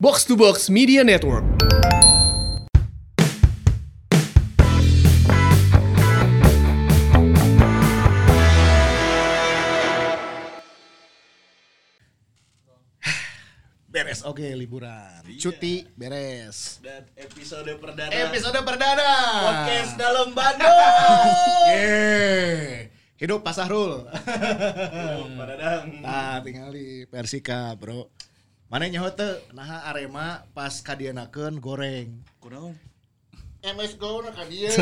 Box to Box Media Network. Beres oke liburan. Cuti beres. Dan episode perdana Episode perdana. podcast dalam Bandung. Yeay. Hidup Pak Sahrul. Pak Dadang. Nah, tinggal di Persika, Bro. Mana nyaho teu? Nah, Arema pas kadienakeun goreng. Kunaon? MS Go na ka dieu.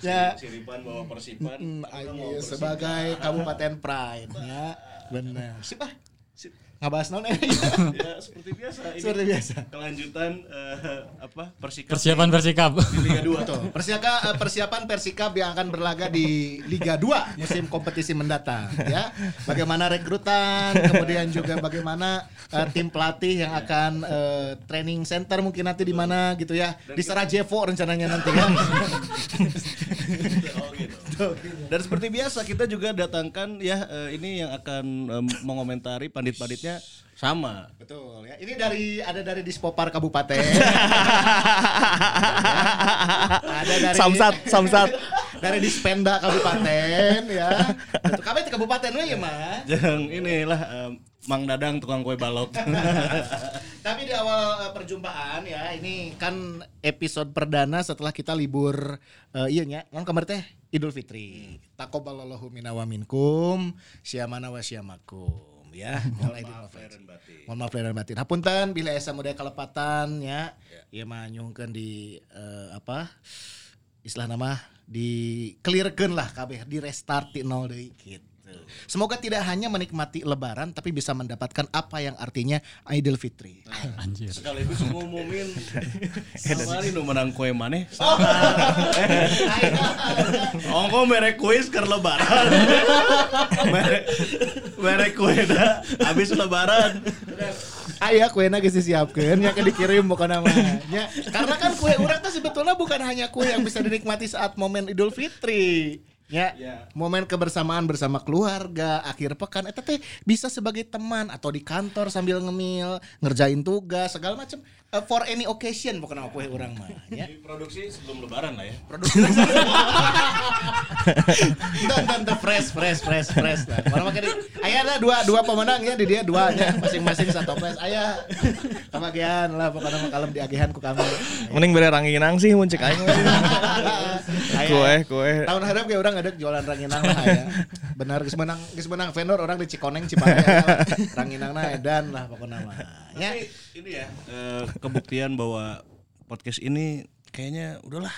Ya, Siripan bawa persipan. mm, ayo, bawa Persib. sebagai Kabupaten Pride ya. Benar. Sip ah. Sip. Ngabahas naon eh? Ya seperti biasa. Ini Seperti biasa. Kelanjutan eh, apa? Persikap Persiapan Persikap. di Liga 2 Betul. Persiapan eh, persiapan Persikap yang akan berlaga di Liga 2 musim kompetisi mendatang ya. Bagaimana rekrutan, kemudian juga bagaimana eh, tim pelatih yang akan eh, training center mungkin nanti di mana gitu ya. Di Sarajevo rencananya nanti ya. Oh gitu. Dan seperti biasa kita juga datangkan ya eh, ini yang akan em, mengomentari pandit-panditnya sama. Betul ya. Ini dari ada dari Dispopar Kabupaten. ada dari Samsat, samsat. dari Dispenda Kabupaten ya. Itu kami di kabupaten we ya, Mas. Yang inilah em, Mang Dadang tukang kue balok. Tapi di awal eh, perjumpaan ya, ini kan episode perdana setelah kita libur eh, iya nya, kan kemarin teh Idul Fitri. Taqabbalallahu minna wa minkum, syamana wa syamakum ya. Mulai di Mohon maaf lahir dan batin. Hapunten bila esa muda kalepatan ya. Ieu mah nyungkeun di eh, apa? Istilah nama di clearkeun lah kabeh, di restart di nol deui gitu. Semoga tidak hanya menikmati lebaran tapi bisa mendapatkan apa yang artinya Idul Fitri. Anjir. Sekaligus ngumumin Samari nu menang kue maneh. Ongko merek kuis keur lebaran. merek merek kue dah habis lebaran. Aya kuena geus disiapkeun nya dikirim bukan namanya. Karena kan kue urang teh sebetulnya bukan hanya kue yang bisa dinikmati saat momen Idul Fitri. Ya, Ya. momen kebersamaan bersama keluarga, akhir pekan eta teh bisa sebagai teman atau di kantor sambil ngemil, ngerjain tugas, segala macam Eh, for any occasion pokoknya kue urang mah ya. Produksi sebelum lebaran lah ya. Produksi dan dan fresh fresh fresh fresh lah. Mana makin aya ada dua dua pemenang ya di dia dua nya masing-masing satu fresh. Aya kebagian lah pokoknya mah kalem diagihan ku kami. Mending bere ranginang sih mun cek aing. Aya. Kue, kue. Tahun harap kayak orang ada jualan ranginang lah aya. Benar geus menang geus menang vendor orang di Cikoneng Cipakai ranginangna edan lah pokoknya mah. Ya. Tapi ini ya eh, kebuktian bahwa podcast ini kayaknya udahlah.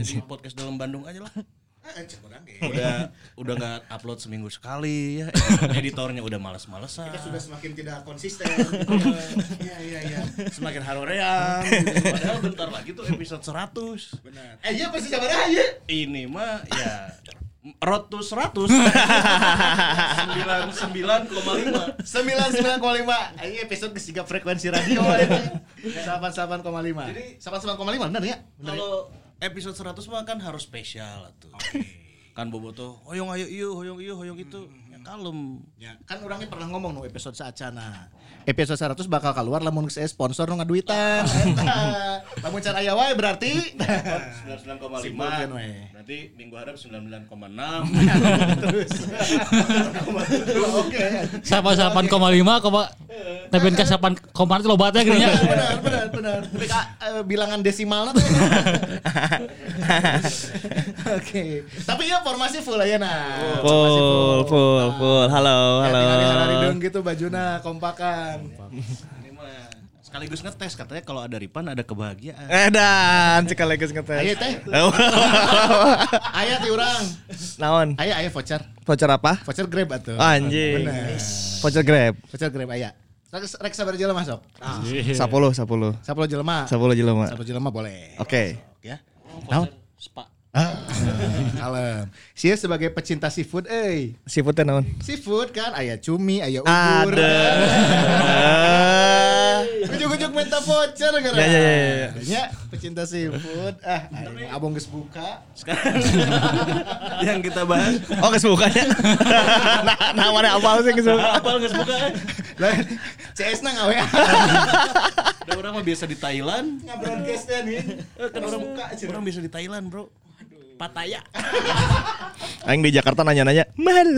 Jadi podcast dalam Bandung aja lah. Ah, ge. Udah udah nggak upload seminggu sekali ya. Editornya udah males-malesan. Kita sudah semakin tidak konsisten. Iya iya iya. semakin haroreang gitu. padahal bentar lagi tuh episode 100 Benar. Eh iya pasti jawabannya aja. ini mah ya road to 100 99,5 sembilan sembilan koma lima. Ini episode ketiga frekuensi radio. Delapan delapan koma lima. Jadi- delapan delapan koma lima benar ya? Benar ya? kalau episode 100 mah kan harus spesial tuh kan bobo tuh hoyong ayo iyo hoyong iyo hoyong itu ya, kalem. Ya, kan orangnya pernah ngomong no episode saacana episode 100 bakal keluar lamun saya sponsor nu ngaduitan. Lamun cara aya wae berarti. 99,5 Simpulkeun we. nanti minggu harap 99,6 terus. Oke. Siapa siapa koma lima koma tapi kan siapa koma itu lobatnya gini ya. benar benar benar. Eh, bilangan desimalnya tuh. Oke. Tapi ya formasi full aja nah. Full, full, full. Halo, Ya, halo. tinggal diharadidung gitu bajuna kompakan. sekaligus ngetes katanya kalau ada Ripan ada kebahagiaan Eh dan sekaligus Ayo ngetes. teh, aya ti urang. Naon? Aya aya voucher. Voucher apa? Voucher Grab atuh. Anjing. Bener. Voucher Grab. Voucher Grab aya. Rek rek sabar jelema masuk. Iya. 10, 10. 10 10 jelema. jelema. 10 jelema boleh. Oke. Ya. Naon? Spa. Ah, kalem. Sia sebagai pecinta seafood euy. Seafood teh naon? Seafood kan aya cumi, aya ubur. Ada. Ujuk-ujuk minta voucher gara. Ya, ya, ya, ya. Ya, pecinta seafood. Ah, aing abang geus buka. Sekarang yang kita bahas Oh geus bukanya. nah, nah mana apal sih geus buka. apa nggak buka kan? Lah, CS na ngawe. Ada orang mah biasa di Thailand. Nge-broadcastnya nih. Eh, kan orang buka orang biasa di Thailand, Bro. Pattaya. Aing di Jakarta nanya-nanya, "Mahal."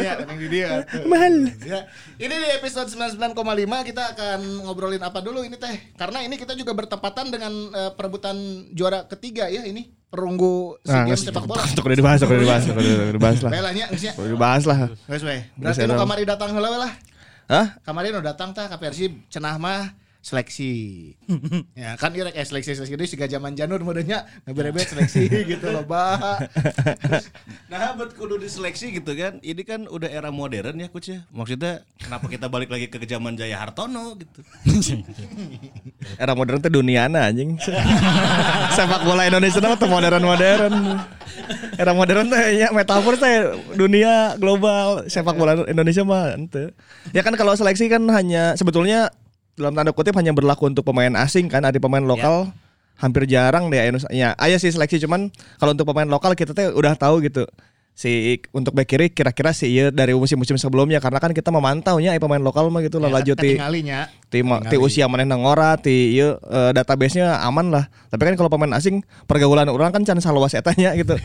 Yang di dia. Mahal. Ya, ini di episode 99,5 kita akan ngobrolin apa dulu ini teh? Karena ini kita juga bertepatan dengan eh, perebutan juara ketiga ya ini perunggu SEA Nah, Games geus sepak bola. Untuk udah dibahas, udah dibahas, udah udah dibahas lah. Bae lah nya geus nya. Udah dibahas lah. Geus we. Geus Berarti nu kamari datang heula we lah. Hah? Kemarin udah datang tah ka Persib cenah mah seleksi. ya kan irek eh seleksi seleksi itu siga zaman janur modenya ngeberebet seleksi gitu loh, Bah. Nah, buat kudu diseleksi gitu kan. Ini kan udah era modern ya, coach ya. Maksudnya kenapa kita balik lagi ke zaman Jaya Hartono gitu. Era modern tuh duniana anjing. Sepak bola Indonesia mah tuh modern-modern. Era modern tuh ya metafor teh dunia global sepak bola Indonesia mah ente. Ya kan kalau seleksi kan hanya sebetulnya dalam tanda kutip hanya berlaku untuk pemain asing kan, ada pemain lokal hampir jarang deh ya. Aya sih seleksi cuman kalau untuk pemain lokal kita teh udah tahu gitu. Si untuk back kiri kira-kira sih iya dari musim-musim sebelumnya karena kan kita memantaunya eh, pemain lokal mah gitu lah laju ti Ketinggalinya. ti, ma- ti usia mana nangora ti ieu eh, database-nya aman lah. Tapi kan kalau pemain asing pergaulan orang kan can saluas etanya gitu.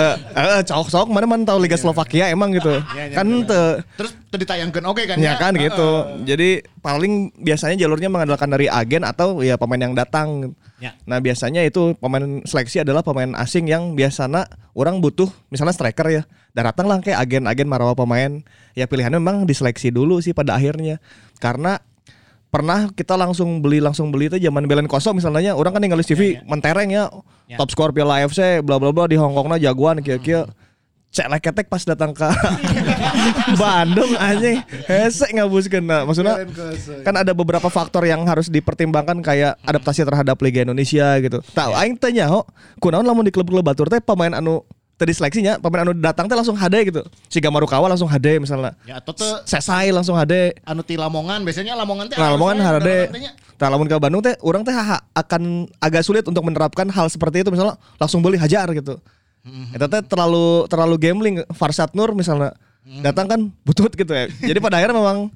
Eh eh cok-cok mana man tahu Liga Slovakia emang gitu. Iya, iya, kan teu Terus tuh ditayangkan oke kan ya kan gitu. Jadi paling biasanya jalurnya mengandalkan dari agen atau ya pemain yang datang. Ya. Nah biasanya itu pemain seleksi adalah pemain asing yang biasanya orang butuh misalnya striker ya. Dan datang lah kayak agen-agen marawa pemain. Ya pilihannya memang diseleksi dulu sih pada akhirnya. Karena pernah kita langsung beli langsung beli itu zaman Belen kosong misalnya orang kan tinggal di TV mentereng ya, top skor Piala AFC bla bla bla di Hongkongnya jagoan kia-kia cek ketek pas datang ke Bandung anjing hese ngabuskeun nah maksudnya kan ada beberapa faktor yang harus dipertimbangkan kayak adaptasi terhadap Liga Indonesia gitu. Tahu aing teh nyaho kunaon lamun di klub-klub batur teh pemain anu tadi seleksinya pemain anu datang teh langsung HD gitu. Si Gamarukawa langsung HD misalnya. Ya atau tuh Sesai langsung HD. anu ti Lamongan biasanya Lamongan teh Nah, Lamongan HD. artinya, Nah, lamun ke Bandung teh orang teh akan agak sulit untuk menerapkan hal seperti itu misalnya langsung beli hajar gitu. Itu teh terlalu terlalu gambling Farsat Nur misalnya datang kan butut gitu ya. Jadi pada akhirnya memang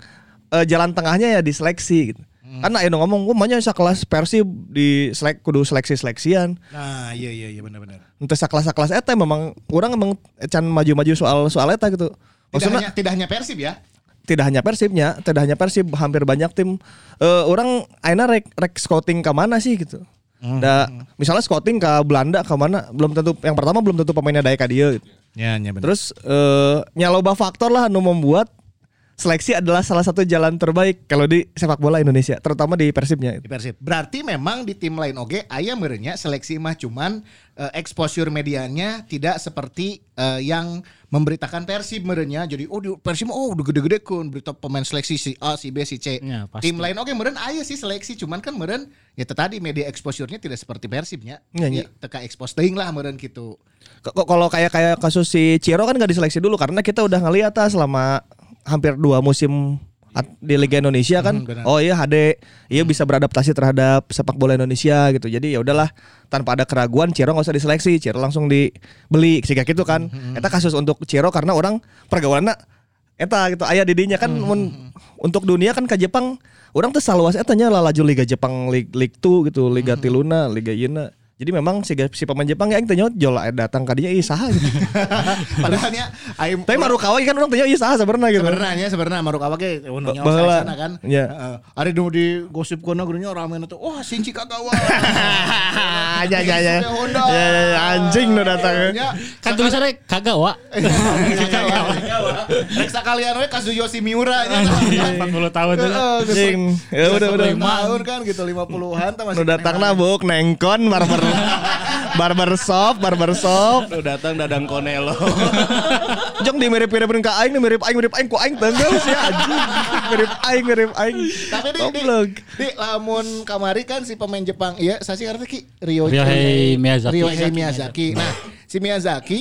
eh, jalan tengahnya ya diseleksi gitu. Kan aya nu ngomong, "Wah, manya sakelas Persib di selek kudu seleksi-seleksian." Nah, iya iya iya benar-benar. Untuk sakelas-sakelas eta memang orang emang can maju-maju soal soal eta gitu. Tidak Maksudnya hanya tidak hanya Persib ya. tidak hanya Persibnya, tidak hanya Persib, hampir banyak tim. Eh orang aina rek, rek scouting ke mana sih gitu. Da, misalnya scouting ke Belanda ke mana belum tentu yang pertama belum tentu pemainnya daya ka dia gitu. Ya, ya benar. Terus eh nyaloba faktor lah nu membuat seleksi adalah salah satu jalan terbaik kalau di sepak bola Indonesia, terutama di Persibnya. di Persib. Berarti memang di tim lain oke aya merenya seleksi mah cuman eh, exposure medianya tidak seperti eh, yang memberitakan Persib merenya. Jadi oh di Persib oh udah gede-gede kun berita pemain seleksi si A, si B, si C. Ya, pasti. tim lain oke meren aya sih seleksi cuman kan meren ya tadi media exposure-nya tidak seperti Persibnya. Jadi iya. teka expose lah meren gitu. Kok kalau kayak kayak kasus si Ciro kan gak diseleksi dulu karena kita udah ngeliat ah selama hampir dua musim di Liga Indonesia kan. Hmm, benar. oh iya HD, iya bisa beradaptasi terhadap sepak bola Indonesia gitu. Jadi ya udahlah tanpa ada keraguan Ciro nggak usah diseleksi, Ciro langsung dibeli sehingga gitu kan. Hmm, Eta kasus untuk Ciro karena orang pergaulannya eta gitu ayah didinya kan Hmm, mun- untuk dunia kan ke Jepang orang tuh saluas etanya lah laju Liga Jepang League, League 2 gitu, Hmm, Liga Tiluna, Liga Yeuna. Jadi memang si, si pemain Jepang ya tanya jol datang kadinya ih saha gitu. Padahalnya aing Tapi Marukawa kan orang tanya iya saha sebenarnya gitu. sebenarnya sebenarnya Marukawa ge ununya Baheula. sana kan. Iya. Heeh. Ari nu di gosip kono gurunya rame tuh wah Shinji Kagawa. ya ya ya. Ya, ya, ya, anjing nu datang. Ya, Kan tulisannya kagak wa. Rek sakalian we Kazuyoshi Miura nya. 40 tahun tuh. Anjing. Ya udah udah. tahun kan gitu 50-an tah Nu datang na buk nengkon barber barber shop, barber shop. Lu datang dadang konelo. Jong di mirip-miripin ka aing, mirip aing, mirip aing ku aing tenggeul sih anjing. Mirip aing, mirip aing. Tapi di, di, di lamun kamari kan si pemain Jepang iya saya sih ngerti ki Ryo Ryohei Miyazaki. Ryohei Miyazaki. Nah, si Miyazaki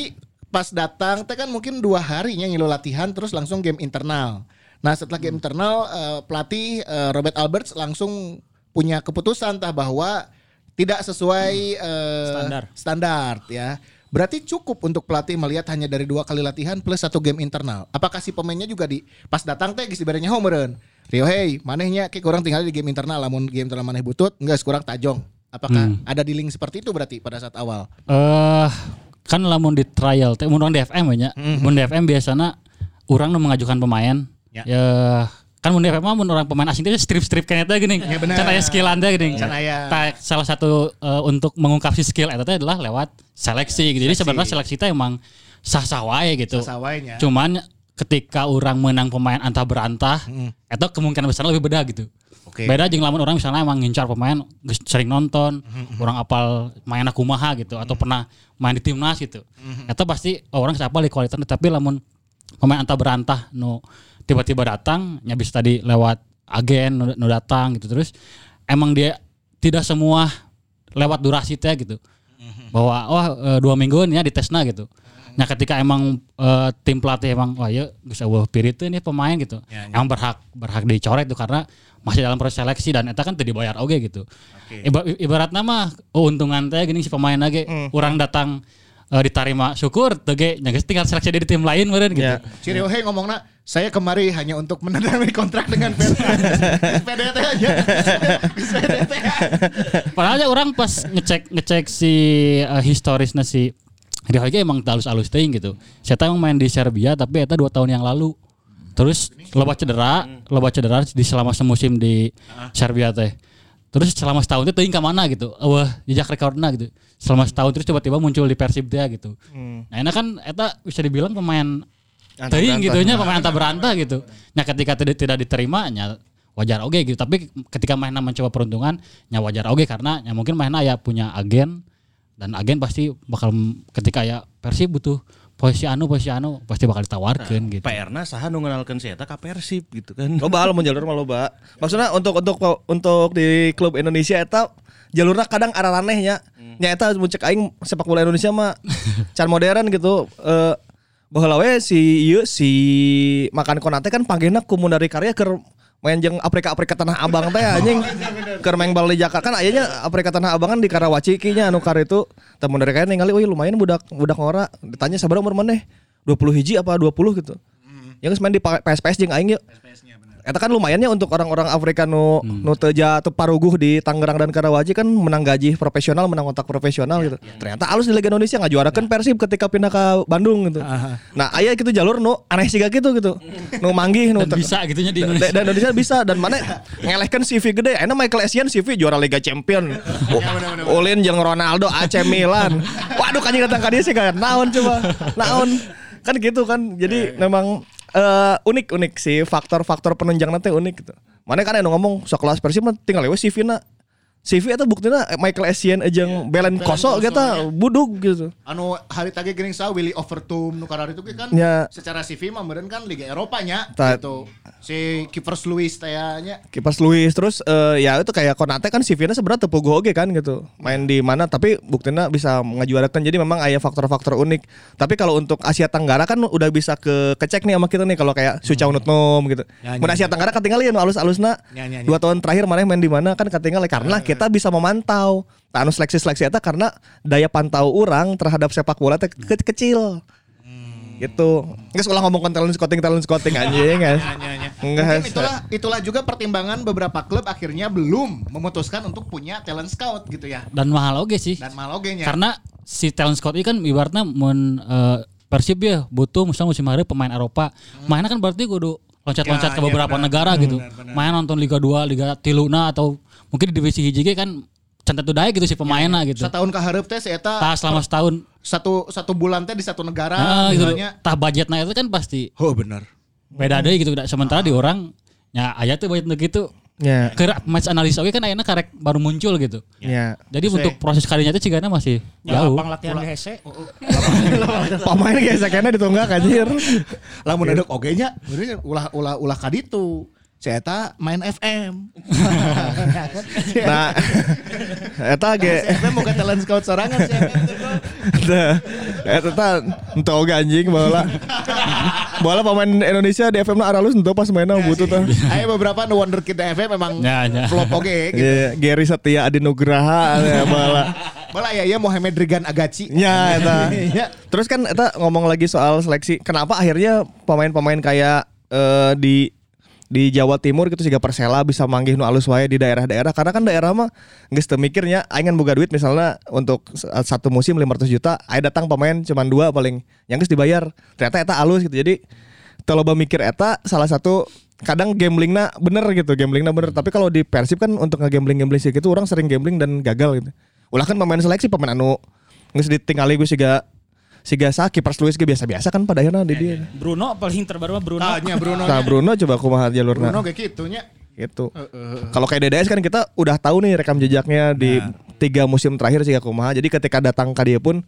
pas datang teh kan mungkin dua harinya ngilu latihan terus langsung game internal. Nah setelah game internal eh, pelatih eh, Robert Alberts langsung punya keputusan tah bahwa tidak sesuai eh, Standar. standar ya. Berarti cukup untuk pelatih melihat hanya dari dua kali latihan plus satu game internal. Apakah si pemainnya juga di pas datang teh geus dibere nyaho meureun. Rio hey, manehnya kayak kurang tinggal di game internal lamun game internal maneh butut enggak kurang tajong. Apakah ada di link seperti itu berarti pada saat awal? Eh kan lamun di trial teh mun orang di FM nya. Mun di FM biasana orang nu mengajukan pemain. Ya. Ya, kan mun mah mun orang pemain asing teh strip-strip kayaknya teh gini. Ya, benar. Can aya skill anda gini. Can aya. Ta- salah satu eh, untuk mengungkap si skill itu teh adalah lewat seleksi gitu. Jadi sebenarnya seleksi teh emang sah-sah wae gitu. Sasawainya. Cuman ketika orang menang pemain antah berantah, itu kemungkinan besar lebih beda gitu. Oke. Beda jeung lamun orang misalnya emang ngincar pemain sering nonton, orang apal mainnya kumaha gitu atau pernah main di timnas gitu. Eta pasti orang siapa di kualitas tapi lamun pemain antah berantah nu tiba-tiba datang nya bisa tadi lewat agen nu, nu datang gitu terus emang dia tidak semua lewat durasi teh gitu. Bahwa wah eh, dua minggu nih ya ditesna gitu. Nah ketika emang eh, tim pelatih emang wah ya bisa wah pirit teh nih pemain gitu. Emang berhak berhak dicoret tuh karena masih dalam proses seleksi dan eta kan teu dibayar oge gitu. Iba, ibaratnya mah untungan teh gini si pemain lagi orang datang eh, diterima syukur teu ge nya geus tinggal seleksi di tim lain meureun gitu. Si Rio Hei ngomongna saya kemari hanya untuk menandatangani kontrak dengan PT. PDT aja. PDT. Padahal aja orang pas ngecek ngecek si uh, historisnya si Rio Hage emang halus-halus teuing gitu. Saya tahu main di Serbia tapi eta dua tahun yang lalu. Terus loba cedera, loba cedera di selama semusim di Serbia teh. Terus selama setahun itu ka mana gitu. Wah, jejak rekorna gitu. Selama setahun terus tiba-tiba muncul di Persib dia gitu. Nah, ini kan eta bisa dibilang pemain teuing berantah. gitu nya pemain anta berantah gitu. Nah, ketika tidak tidak diterima nya wajar oge gitu. Tapi ketika mainnya mencoba peruntungan nya wajar oge karena ya mungkin mainnya ya punya agen dan agen pasti bakal ketika ya Persib butuh posisi anu posisi anu pasti bakal ditawarkan gitu. PR-na saha nu ngenalkeun si eta ka Persib gitu kan. Loba lo jalur mah loba. Maksudnya untuk untuk untuk di klub Indonesia eta jalurnya kadang arah anehnya. Nya eta mun cek aing sepak bola Indonesia mah can modern gitu. Eh baheula we si ieu si makan konate kan panggilna kumun dari karya keur main jeung Afrika Afrika Tanah Abang teh anjing keur main bal di Jakarta kan ayahnya Afrika Tanah Abang kan di Karawaci kinya anu kar itu temu dari karya ningali wih lumayan budak budak ngora ditanya sabaraha umur maneh 20 hiji apa 20 gitu. Yang main di PSPS jeung aing yuk Eta kan lumayannya untuk orang-orang Afrika nu nu teja atau paruguh di Tangerang dan Karawaci kan menang gaji profesional, menang kontak profesional gitu. Ternyata alus di Liga Indonesia ngajuarakeun Persib ketika pindah ke Bandung gitu. Nah, aya gitu jalur nu aneh sih gitu gitu. Nu manggih nu Dan bisa gitunya di Indonesia. dan Indonesia bisa dan mana ngelehkan CV gede. Enak Michael Essien CV juara Liga Champion. Ulin jeung Ronaldo AC Milan. Waduh kan datang ka dieu sih kan naon coba. Naon. Kan gitu kan. Jadi memang eh, unik unik sih faktor-faktor penunjang nanti unik gitu. Mana kan anu ngomong sekelas Persib mah tinggal lewat CV na. CV itu buktinya Michael Essien jeung Belen Koso gitu buduk gitu. Anu hari tadi geuning sa Willy Overtum nu karar itu kan Ya. secara CV mah meureun kan Liga Eropa nya Ta- gitu. Si Kipers Luis teh nya Kipas Luis terus eh, ya itu kayak Konate kan CV-nya sebenarnya tepuguh oge kan gitu. Main di mana tapi buktinya bisa ngajuarakan jadi memang ada faktor-faktor unik. Tapi kalau untuk Asia Tenggara kan udah bisa ke kecek nih sama kita nih kalau kayak Suca Unutnom gitu. Ya, Mun ya, Asia Tenggara ketinggalan ya alus-alusna. Ya, ya, ya. Dua tahun terakhir mana main di mana kan ketinggalan karena kita bisa memantau. Anu seleksi-seleksi eta karena daya pantau orang terhadap sepak bola teh ke- kecil. Gitu. Nggak ulah ngomong talent scouting talent scouting anjing guys. Enggak. Mungkin itulah itulah juga pertimbangan beberapa klub akhirnya belum memutuskan untuk punya talent scout gitu ya. Dan mahal oge sih. Dan malah oge nya. Karena si talent scout ini kan ibaratnya mun eh, Persib ya butuh misalnya musim hari pemain Eropa. Mainnya kan berarti kudu loncat-loncat Ya, ke ya, beberapa benar. negara gitu. Main nonton Liga 2, Liga Tiluna atau mungkin di divisi hiji ge kan cantet daya gitu si pemainnya gitu. Setahun ke hareup teh si eta Tah selama setahun satu satu bulan teh di satu negara nah, gitu. misalnya. Tah budgetnya itu kan pasti Oh benar. beda deh gitu. Sementara di orang ya aya tuh budget gitu. Ya. Ke match analis oke kan ayeuna karek baru muncul gitu. Ya. Jadi untuk proses karinya itu cigana masih jauh. Lapang latihan di hese. Pemain kayak sakena ditunggak anjir. Lamun ada oge nya ulah ulah ulah kaditu. Si eta main FM. Nah, eta ge Si FM bukan talent scout sorangan si FM teh, bro. Nah, eta tah ento oge anjing baheula. Bola pemain Indonesia di FM na aralus ento pas mainnya butuh tuh. Ayo beberapa no Wonderkid FM memang Ya, ya. flop oke gitu. Iya, Gary Setia Adi Nugraha ya bola. Malah ya ya Mohamed Regan Agaci. Ya, eta. Iya. Terus kan eta ngomong lagi soal seleksi. Kenapa akhirnya pemain-pemain kayak eh, di di Jawa Timur gitu juga Persela bisa manggih nu alus wae di daerah-daerah. Karena kan daerah mah geus teu mikirnya aing kan boga duit misalnya untuk satu musim 500 juta aing datang pemain cuma dua paling yang geus dibayar. Ternyata eta alus gitu. Jadi kalau mikir eta salah satu kadang gamblingnya bener gitu gamblingnya bener. Tapi kalau di Persib kan untuk nge-gambling gambling sih gitu orang sering gambling dan gagal gitu. Ulah kan pemain seleksi pemain anu geus ditinggali gue siga siga sa kiper Luis ge biasa-biasa kan pada akhirnya di dia. Bruno paling terbaru mah Bruno. Tanya Bruno. nah Bruno coba kumaha jalurna Bruno kayak gitu nya. gitu. Kalau kayak DDS kan kita udah tahu nih rekam jejaknya di tiga musim terakhir sih kumaha jadi ketika datang ke dia pun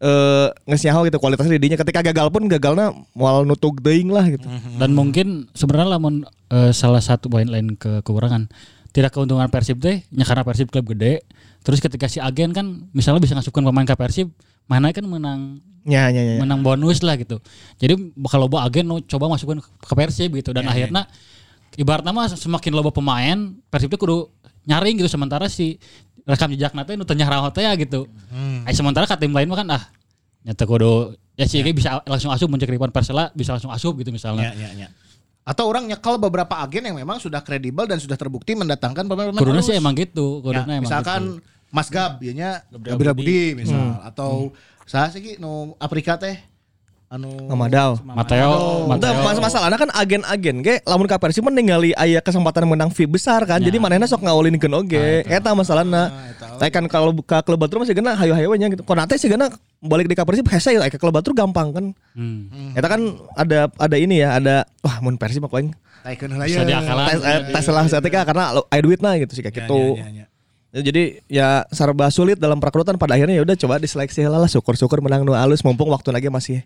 eh ngesnyaho gitu kualitasnya di dinya. Ketika gagal pun gagalnya mual nutug deing lah gitu. Dan mungkin sebenarnya lamun eh, salah satu poin lain ke kekurangan tidak keuntungan Persib teh nya karena Persib klub gede. Terus ketika si agen kan misalnya bisa ngasupkan pemain ke Persib, mana kan menang ya ya ya, ya. menang bonus lah gitu. Jadi kalau bawa agen coba masukkan ke Persib gitu dan akhirnya ibaratnya mah semakin loba pemain Persib itu kudu nyaring gitu sementara si rekam jejak nanti nu teu nyarah teh ya gitu. Eh, sementara ke tim lain mah kan ah nyata kudu ya sih bisa langsung asup muncul ribuan Persela bisa langsung asup gitu misalnya. Ya, ya, ya. Atau orang nyekal beberapa agen yang memang sudah kredibel dan sudah terbukti mendatangkan pemain-pemain halus. sih emang gitu, Ya, emang misalkan gitu. Mas Gab, ianya Gabriel Gabriel Budi. Budi misal atau saha sih Ki, nu Afrika teh anu Ngamadau. Mateo, Mateo. mas masalahnya kan agen-agen ge lamun ka Persib ningali aya kesempatan menang fee besar kan. Jadi manehna sok ngawulinkeun oge. Eta masalahna. Tapi kan kalau ka klub batur masih gena hayu-hayu nya gitu. Konate sih gena balik di ka Persib hese aya ke klub batur gampang kan. Hmm. Eta kan ada ada ini ya, ada wah mun Persib mah paling taikeun heula ya. eh, tes lah setika karena lo- aya duitna gitu sih kayak gitu. Ya, ya, ya. Ya, jadi ya serba sulit dalam perekrutan pada akhirnya ya udah coba diseleksi lah syukur-syukur menang nu alus mumpung waktu lagi masih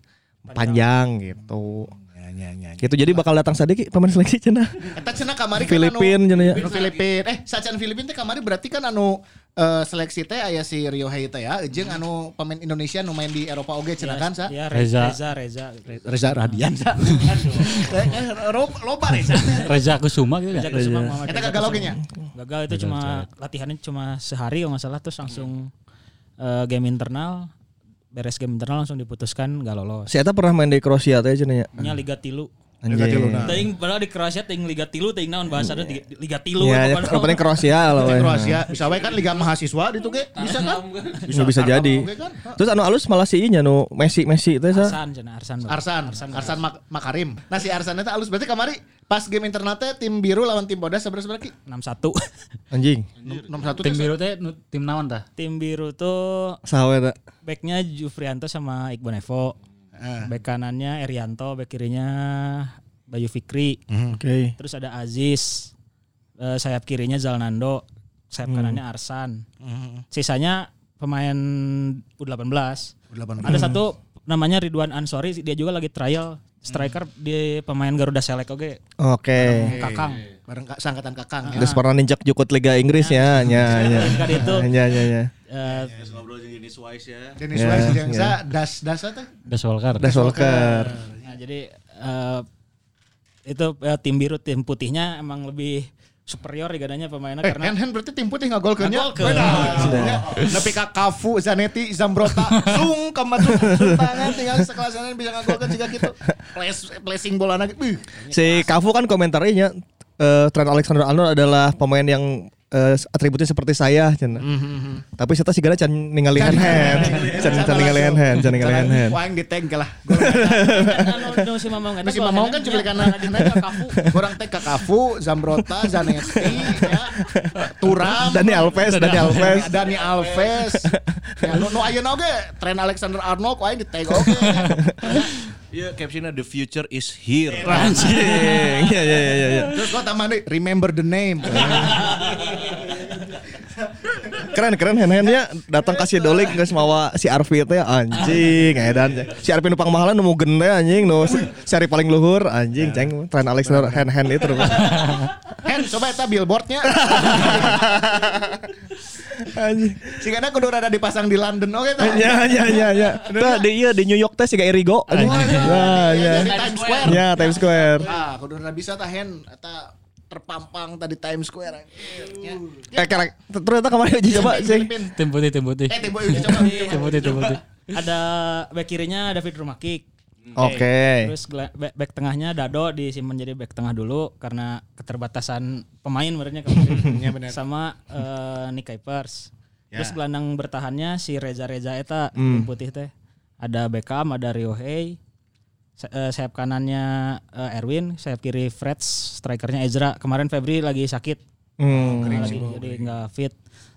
panjang gitu. Ya, ya, ya, ya. Gitu jadi bakal datang sadiki pemain seleksi cenah. Eta cenah kamari kan Filipin cenah ya. anu Filipin. Eh, sacan Filipin teh kamari berarti kan anu eh, seleksi teh aya si Rio Hei teh ya, jeung anu pemain Indonesia nu main di Eropa oge cenah kan sa. Ya, Reza. Reza, Reza, Reza. Reza Radian sa. Loba Reza. Reza Kusuma gitu Reza ya. Kusuma, Eta Reza gagal oge nya. Gagal itu cuma latihannya cuma sehari kalau nggak salah terus langsung eh, game internal beres game internal langsung diputuskan nggak lolos. Si Eta pernah main di Kroasia teh cenah ya. Nya Liga Tilu. Anjing. Ting padahal di Kroasia ting Liga Tilu ting naon bahasana di Liga Tilu Iya, ya, apa penting Kroasia lah. Kroasia bisa wae kan liga mahasiswa di ge bisa kan? Bisa bisa jadi. kan? Terus anu alus malah si nya nu Messi Messi teh sa. Arsan cenah Arsan. Arsan, Arsan, Mak- Makarim. Nah si Arsan itu alus berarti kamari pas game internatnya tim biru lawan tim bodas seberapa seberapa ki? 61. Anjing. Nomor satu Tim teh biru teh tim naon tah? Tim biru tuh Saha eta? backnya Jufrianto sama Iqbal Evo. Back kanannya Erianto, back kirinya Bayu Fikri. Oke. Terus ada Aziz. Eh, sayap kirinya Zalnando, sayap kanannya Arsan. Sisanya pemain U18. U18. Ada satu namanya Ridwan Ansori, dia juga lagi trial striker di pemain Garuda Select oke. Oke. Kakang. bareng ka- sangkatan kakang ya. Terus pernah ninjak jukut Liga Inggris ya, nya nya. Kan itu Nya nya. eh, ngobrol jeung Dennis Wise ya. Dennis Ya, Wise yang ya. sa das das teh. Das Walker. Das Walker. nah, jadi eh, itu eh, tim biru tim putihnya emang lebih superior digadanya pemainnya Eh, karena Hen Hen berarti tim putih ngagolkeun nya. Ngagolkeun. Beda. Nepi ka Kafu, Zanetti, Zambrota, sung kamatu tangan tinggal sekelas Hen bisa ngagolkeun juga gitu. Place placing bola lagi. Beuh. Si Kafu kan komentarnya eh Trent Alexander Arnold adalah pemain yang eh, atributnya seperti saya cenah. Tapi saya sih gana can ningali hand hand. Can can ningali hand hand, can ningali hand hand. Wah, yang di tank lah. anu nu si Mamang gol mau Henen kan cuplikan karena Kafu. Orang teh ka Kafu, Zambrota, Zanetti, ya. Turam, Dani Alves, Dani Alves. Dani Alves. Ya, nu ayeuna oge Trent Alexander Arnold wae di tag oge. Ya captionnya the future is here. Anjing. Iya iya iya iya. Terus gua tambah nih, remember the name. Keren keren hand handnya datang kasih dolik geus mawa si Arfi teh anjing edan. Si Arfi nu pangmahalan nu gede anjing nu si Ari paling luhur anjing ceng Trent Alexander hand hand itu. Hen, coba eta billboardnya. Anjing. Si kana kudu rada dipasang di London oke tah. Ya ya ya ya. Tah di iya di New York teh siga Erigo. Nah, ya. Di Times Square. Ya Times Square. Ah, kudu rada bisa tah Hen eta terpampang tadi Times Square. Ya. Eh kerek ternyata kemarin uji coba sih. Tim putih, tim putih. Eh, tiba uji coba. Tim putih, tim putih. Ada back kirinya David Rumakik. Oke. Terus gela- back, back tengahnya Dado disimpan jadi back tengah dulu karena keterbatasan pemain sebenarnya kemarin. Sama eh, Nick Kuipers. Terus gelandang bertahannya si Reza Reza eta tim putih teh. Ada Beckham, ada Rio Hay. Eh, sayap kanannya eh, Erwin, sayap kiri Freds, strikernya Ezra. Kemarin Febri lagi sakit. Hmm. lagi, jadi nggak fit.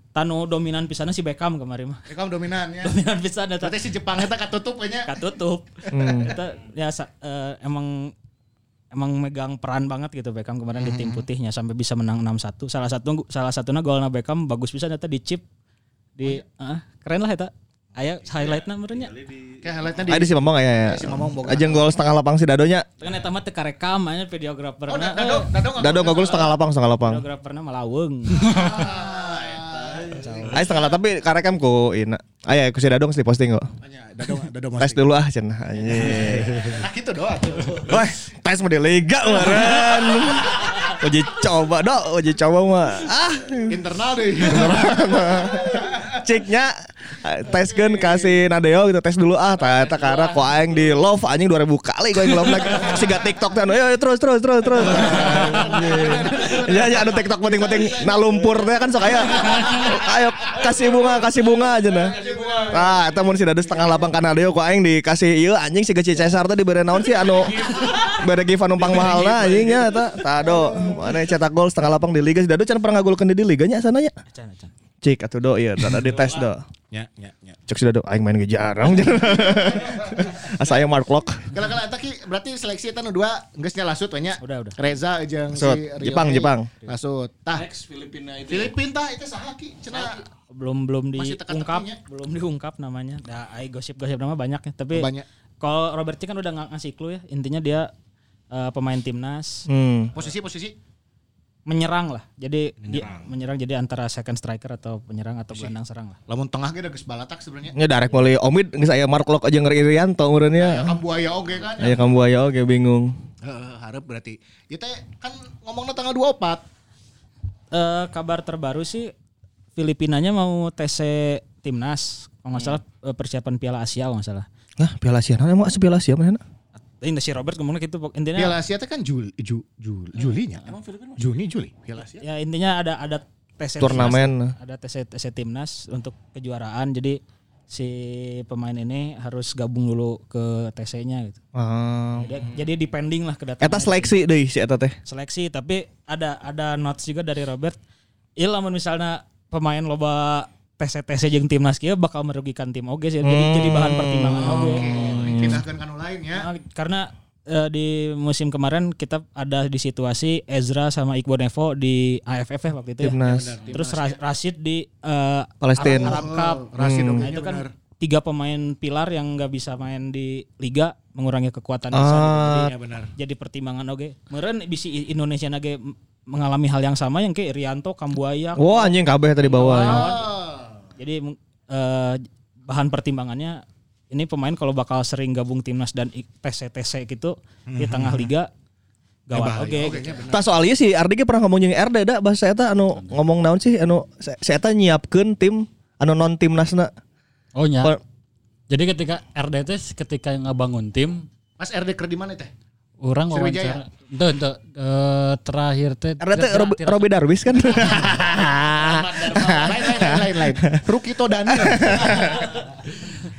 Tanu dominan pisannya si Beckham kemarin mah. Rekam dominan ya. Dominan pisan eta Berarti si Jepang eta katutup nya. katutup. Kita ya sa- eh, emang emang megang peran banget gitu Beckham kemarin di tim putihnya sampai bisa menang 6-1. Salah satu salah satunya golnya Beckham bagus bisa ternyata di chip di ah, keren lah eta. Aya highlightnya menurutnya. Kayak highlightnya di Ada si Mamong ya ya. Si Mamong boga. Ajeng gol setengah lapang si Dadonya. Kan eta mah teu karekam anya videograferna. Dado, Dado nggak Dado gol setengah lapang setengah lapang. Videograferna malaweng. Ayo setengah lapang tapi karekam ku ina. Ayo ku si Dado geus diposting kok. Tanya, Dado Dado Tes dulu ah cenah. Nah gitu doang. Wah, tes mau di liga kemarin. Uji coba dok, uji coba mah. Ah, Internal deh. Ciknya tes kan kasih Nadeo gitu tes dulu ah ternyata karena kok aing di love anjing 2000 kali gue love lagi si gak TikTok kan ayo terus terus terus terus. Ya ya ada TikTok penting-penting nah lumpur teh kan sok aya. Ayo kasih bunga kasih bunga aja nah. Ah eta mun si dada setengah lapang kan Nadeo kok aing dikasih ieu anjing si Geci Cesar teh dibere naon sih anu bere gift numpang mahal nah anjing nya eta. Tado mana cetak gol setengah lapang di liga si Dado can pernah ngagolkeun di liganya sana nya? Acan, acan. Cik atuh do iya tadi di tes do. Ya, ya, ya. Cek sudah do aing main ge jarang. Asa aya mark lock. Kalau kalau eta ki berarti seleksi eta nu dua geus nya lasut we nya. Udah, udah. Reza jeung si. Rio Jepang. Jepang. Lasut. Tah, Next Filipina itu. Filipin tah itu saha ki cenah. belum belum diungkap belum diungkap namanya nah ai gosip-gosip nama banyak ya tapi Banyak. kalau Robert kan udah ngasih clue ya intinya dia eh, pemain timnas Hmm. Posisi posisi menyerang lah jadi menyerang. Dia, menyerang jadi antara second striker atau penyerang atau gelandang serang lah lamun tengah ge geus balatak sebenarnya. Nya darek mulai Omid geus aya mark lock aja ngeri Irianto Ya urangnya. kan buaya oge kan. Aya kamu aya oke bingung. Heeh, harap berarti. Ya teh kan ngomongna tanggal 24. Eh, kabar terbaru sih Filipinanya mau TC timnas kalau nggak salah eh, persiapan Piala Asia kalau nggak salah Nah, Piala Asia, nah emang asa Piala Asia mana? Ini si Robert ngomongnya gitu intinya Piala Asia teh kan Juli Ju, Juli Julinya. Emang Filipina? Juni Juli Piala Asia. ya intinya ada ada TC Turnamen. timnas, ada TC TC timnas untuk kejuaraan jadi si pemain ini harus gabung dulu ke TC-nya gitu. Ah. Jadi, jadi depending lah kedatangan Eta seleksi deui si eta teh. seleksi tapi ada ada notes juga dari Robert. Iya lamun misalnya pemain loba TC TC jeung timnas kieu bakal merugikan tim oge sih. Jadi jadi bahan pertimbangan oge. Pindahkan kan lain ya. Nah, karena eh, di musim kemarin kita ada di situasi Ezra sama Iqbal Nevo di AFF ya waktu itu ya. Timnas. Terus Ra- Rashid di eh, Palestina. Arab, Arab Cup. Rashid Nah, oge itu kan benar. tiga pemain pilar yang nggak bisa main di liga mengurangi kekuatan Ah. Jadi, Iya benar. jadi pertimbangan oke. Meren bisa Indonesia nage mengalami hal yang sama yang kayak Rianto, Kambuaya. Wah anjing kabeh tadi bawah. Jadi eh, bahan pertimbangannya ini pemain kalau bakal sering gabung timnas dan TC-TC gitu di tengah liga gawat oke. gitu. Tah soalnya si Ardi ge pernah ngomong jeung RD da bahasa eta anu ngomong naon sih anu si si eta nyiapkeun tim anu non timnasna. Oh nya. Ko- Jadi ketika RDT ketika ngebangun tim, Mas RD keur di mana teh? orang wawancara. Itu itu eh, terakhir teh. RD teh Robi- Darwis kan. lain lain lain lain. Rukito Daniel.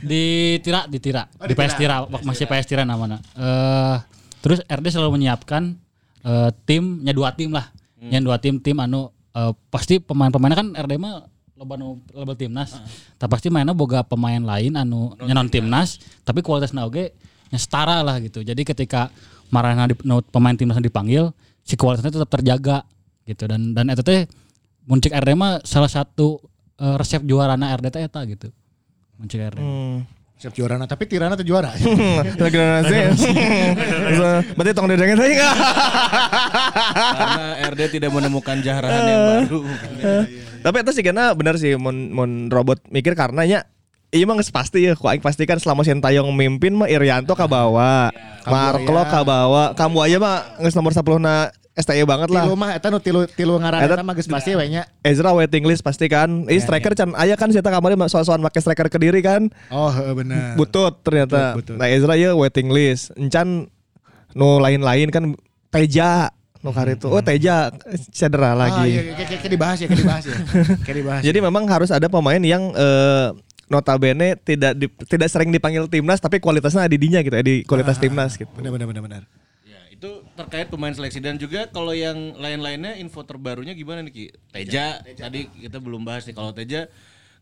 di Tira di Tira Oh, di di PS Tira. Tira masih PS Tira namanya. Eh terus RD selalu menyiapkan eh timnya dua tim lah. Yang dua tim tim anu eh, pasti pemain-pemainnya kan RD mah loba nu level timnas. Tapi pasti mainnya boga pemain lain anu non timnas. tapi kualitasnya oge nya setara lah gitu. Jadi ketika marahna di, nu pemain timnas dipanggil si kualitasnya tetap terjaga gitu. Dan dan itu teh muncik RD mah salah satu eh, resep juarana RD teh eta gitu RD Hmm. Siap juara tapi Tirana tuh juara. Lagi nasi. Berarti tong dedengnya tadi enggak? Karena RD tidak menemukan jahrahan yang baru. Tapi itu sih karena bener sih mun, mun robot mikir karena nya Iya mah geus pasti ya, ku aing pastikan selama Sintayong mimpin mah Irianto ka bawa, Marklo ka bawa, kamu aja mah geus nomor 10 na STI banget lah. Tilu mah eta nu tilu tilu ngaran Eta- mah geus pasti we nya. Ezra waiting list pasti kan. Ini striker can aya kan saya kemarin soal-soal pakai striker ke diri kan. Oh, bener. Butut ternyata. Butut, butut. Nah Ezra ya waiting list. Encan nu lain-lain kan Teja nu itu. Oh Teja cedera Ah, lagi. iya, kayak kayak- kayak dibahas ya, kayak dibahas ya. Kayak dibahas. Jadi memang harus ada pemain yang eh, notabene tidak di- tidak sering dipanggil timnas tapi kualitasnya ada di dinya gitu, ya, di kualitas timnas gitu. bener bener bener bener. Itu terkait pemain seleksi dan juga kalau yang lain-lainnya info terbarunya gimana nih Ki? Teja, tadi kita belum bahas nih kalau Teja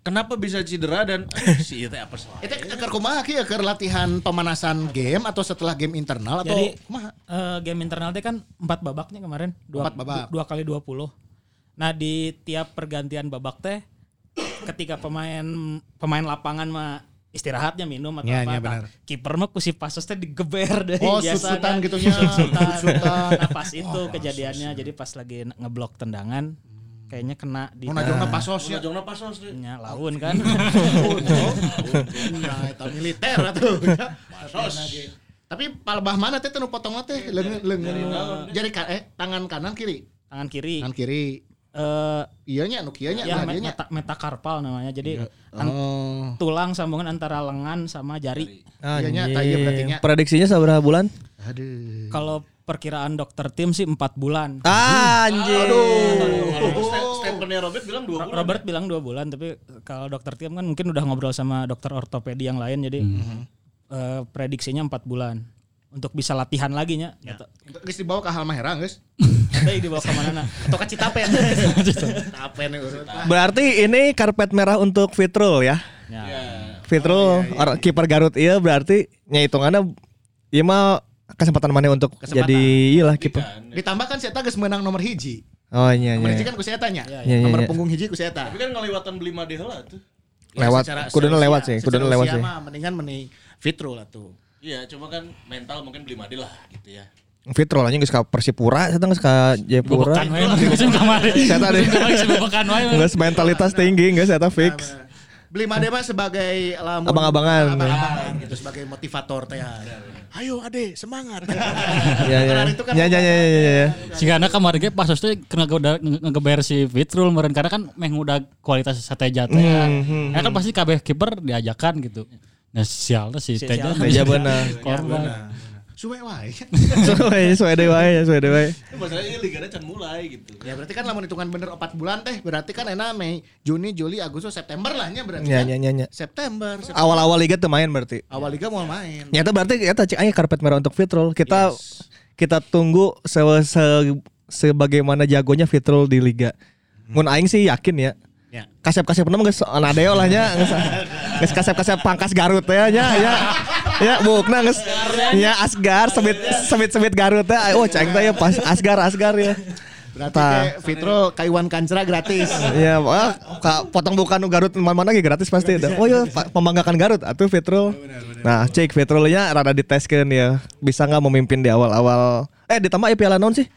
kenapa bisa cedera dan si itu apa sih? Itu keur kumaha ki keur latihan pemanasan game atau setelah game internal atau Jadi kumaha? eh, game internal teh kan empat babaknya kemarin, dua, Empat babak. dua kali 20. Nah di tiap pergantian babak teh, ketika pemain pemain lapangan mah istirahatnya minum atau Iya, apa, iya, tah, benar. kiper mah ku si pasos teh digeber dari Oh, biasa sut-sutan kan. gitunya. Sut-sutan. Sut-sutan. Nah pas itu kejadiannya, jadi pas lagi ngeblok tendangan, kayaknya kena di Mau najongna pasos ya. Jongna pasos nya laun kan. Nah, eta militer atuh. Tapi palebah mana teh nu potongna teh leung leung jari eh tangan kanan kiri. Tangan kiri. Tangan kiri. Eh Iya nya anu kieu nya ya nah, meta, metakarpal namanya. Jadi an- Oh. tulang sambungan antara lengan sama jari. Iya nya, tah iya berarti nya. Prediksinya seberapa bulan? Aduh. Kalau perkiraan dokter tim sih empat bulan. Anjir. Statementnya Robert bilang dua Ro- Robert bilang dua bulan, tapi kalau dokter tim kan mungkin udah ngobrol sama dokter ortopedi yang lain, jadi eh, prediksinya empat bulan untuk bisa latihan lagi nya. Geus dibawa ke Halmahera geus. Tadi dibawa ke mana Atau ke Citapen. Citapen urut. Berarti ini karpet merah untuk Fitrul ya. Ya. Fitrul orang kiper Garut iya berarti nya hitungannya ieu mah kesempatan mana untuk jadi iyalah kiper. Ditambah kan si eta geus menang nomor hiji. Oh iya Nomor iya. hiji kan ku si eta nya. Iya, iya, Nomor iya. punggung hiji ku si eta. Tapi kan ngelewatan beli Made heula tuh. Lewat, kuduna lewat sih, kuduna lewat sih. mah mendingan meni Fitrul atuh. Iya, cuma kan mental mungkin beli Made lah gitu ya. Fitrul aja geus ka Persipura, saya geus ka Jayapura. Bebekan wae musim kamari. Saya tadi Musim bebekan wae. geus mentalitas tinggi, geus eta fix. Beli Made mah sebagai lamun Abang-abangan. abang-abangan gitu sebagai motivator teh. ya. Ayo Ade, semangat. Iya iya. Kan Ya ya ya ya ya. Sehingga anak kemarin ge pas teh kena udah ngegeber si Fitrul meureun karena kan meh udah kualitas sateja teh. Hmm, Ya kan pasti kabeh kiper diajakan gitu. Nah sial teh si Teja. Teja bener. Korban. Suwe wae. Suwe suwe dewe wae, suwe dewe wae. Masalahnya liganya can mulai gitu. Ya berarti kan lamun hitungan bener 4 bulan teh berarti kan enak Mei, Juni, Juli, Agustus, September lah nya berarti. Ya kan? ya ya ya. September. Awal-awal liga tuh main berarti. Awal liga mau main. Nyata berarti kita cek aja karpet merah untuk Fitrul. Kita kita tunggu se, se- sebagaimana jagonya Fitrul di liga. Mun aing sih yakin ya. Ya. Kasep-kasep nama geus anadeo lah nya. Geus kasep-kasep pangkas Garut ya nya ya. Ya bukna geus nya Asgar sebit sebit sebit Garut teh. Oh ceng teh ya pas Asgar Asgar ya. Berarti kayak Fitro Kaiwan Kancra gratis. Iya, wah, ka, potong bukan nu Garut mana-mana ge gratis pasti. Oh iya, membanggakan Garut atuh Fitrul. Nah, cek Fitrulnya rada diteskeun ya. Bisa nggak memimpin di awal-awal. Eh, ditambah ya piala naon sih?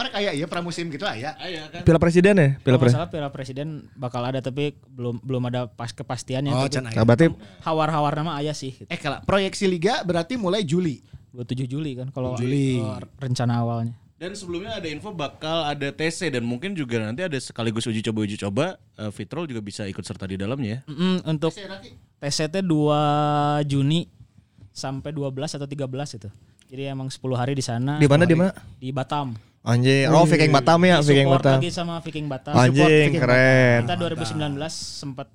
Orang kayak iya pramusim gitu aya. Aya kan. Piala presiden ya? Piala Kalau presiden. salah piala presiden bakal ada tapi belum belum ada pas kepastiannya. Oh, Tapi can Nah, berarti Hawar-hawar nama ayah sih. gitu. Eh kalau proyeksi liga berarti mulai Juli. 27 Juli kan kalau Juli. rencana awalnya. Dan sebelumnya ada info bakal ada TC dan mungkin juga nanti ada sekaligus uji coba uji coba eh, Fitrol juga bisa ikut serta di dalamnya ya. Mm, untuk TCT 2 Juni sampai 12 atau 13 itu. Jadi emang 10 hari di sana. di mana di mana? Di Batam. Anjing, oh Viking Batam ya, Viking Support Batam. lagi sama Viking Batam. Anjing, keren. Kita 2019 sempat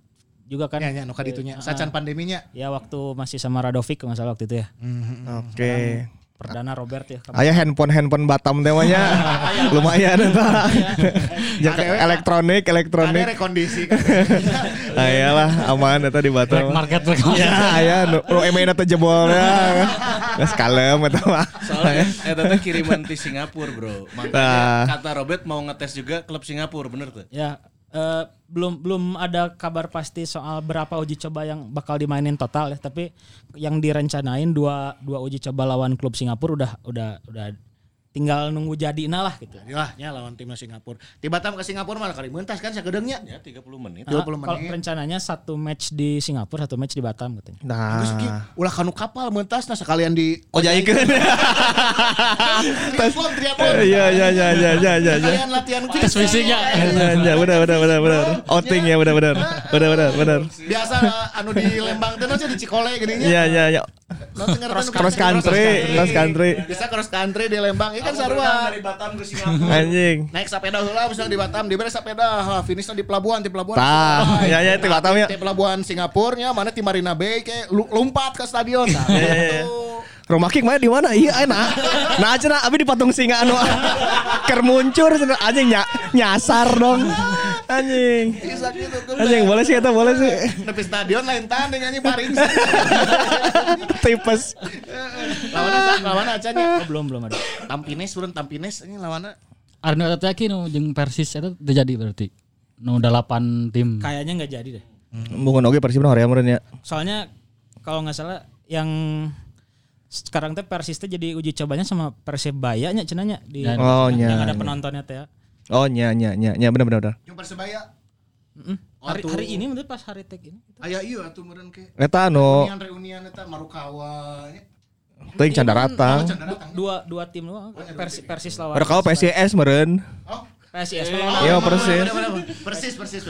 juga kan Ya ya nuka ditunya. Sacan pandeminya. ya waktu masih sama Radovic kalau nggak salah waktu itu ya. Oke. Perdana Robert ya. Aya handphone-handphone Batam temanya. Lumayan eta. Jeung elektronik, Ada elektronik. rekondisi. Ayalah aman eta di Black Batam. market black market. Ya, aya nu nu email teh jebolnya. Geus kalem eta mah. Soalnya eh teh kiriman di Singapura, Bro. Nah. Makanya kata Robert mau ngetes juga klub Singapura, bener tuh. Ya eh, belum belum ada kabar pasti soal berapa uji coba yang bakal dimainin total ya, tapi yang direncanain dua dua uji coba lawan klub Singapura udah udah udah tinggal nunggu jadi lah gitu. Jadilah nya lawan timnas Singapura. Di Batam ke Singapura malah kali mentas kan sagedeungnya. Ya 30 menit. Nah, 20 kalau menit. rencananya satu match di Singapura, satu match di Batam katanya. Nah, ulah kanu kapal mentas nah sekalian di oh jaikeun. triathlon triathlon. Iya iya iya iya iya iya. iya. Sekalian latihan Tes fisiknya. Iya iya benar benar benar benar. Outing ya benar benar. Benar benar benar. Biasa anu di Lembang teh di Cikole geuning Iya iya iya. Cross, Cross country, cross country. Bisa cross country di Lembang. Ini kan sarua. dari Batam ke Singapura. Anjing. Naik sepeda heula misalnya di Batam, di mana sepeda, finishnya di pelabuhan, di pelabuhan. Tah, ya ya di Batam ya. Di pelabuhan Singapura nya, mana di Marina Bay kayak lu- lompat ke stadion. Nah, Rumah kick mana di mana? Iya enak. Nah aja nah, abi di patung singa anu ker muncur cenah. anjing nya, nyasar dong. Anjing. Anjing boleh sih eta boleh sih. Nepi stadion lain tanding anjing paring. Tipes. lawannya sa- lawannya acanya. Oh, belum belum ada. Tampines turun Tampines ini lawannya. Arno teh nu jeung Persis eta terjadi berarti. Nu 8 tim. Kayaknya nggak jadi deh. Bungun oge Persib hoream meureun ya. Soalnya kalau nggak salah yang sekarang teh Persis teh jadi uji cobanya sama Persebaya nya cenanya di Dan- Oh, yang nya, ada nya. penontonnya teh ya. Oh nya nya nya nya bener bener bener. Yang Persebaya. Mm-mm. Hari, ini mungkin pas hari tag ini. Aya iya atuh meureun ke. Eta anu Reunian reunian eta Marukawa. nya. teuing can datang. Can datang. Dua dua tim doang. Persis, Persis lawan. Ada kau PCS meureun. Oh, PSIS Iya persis. persis persis.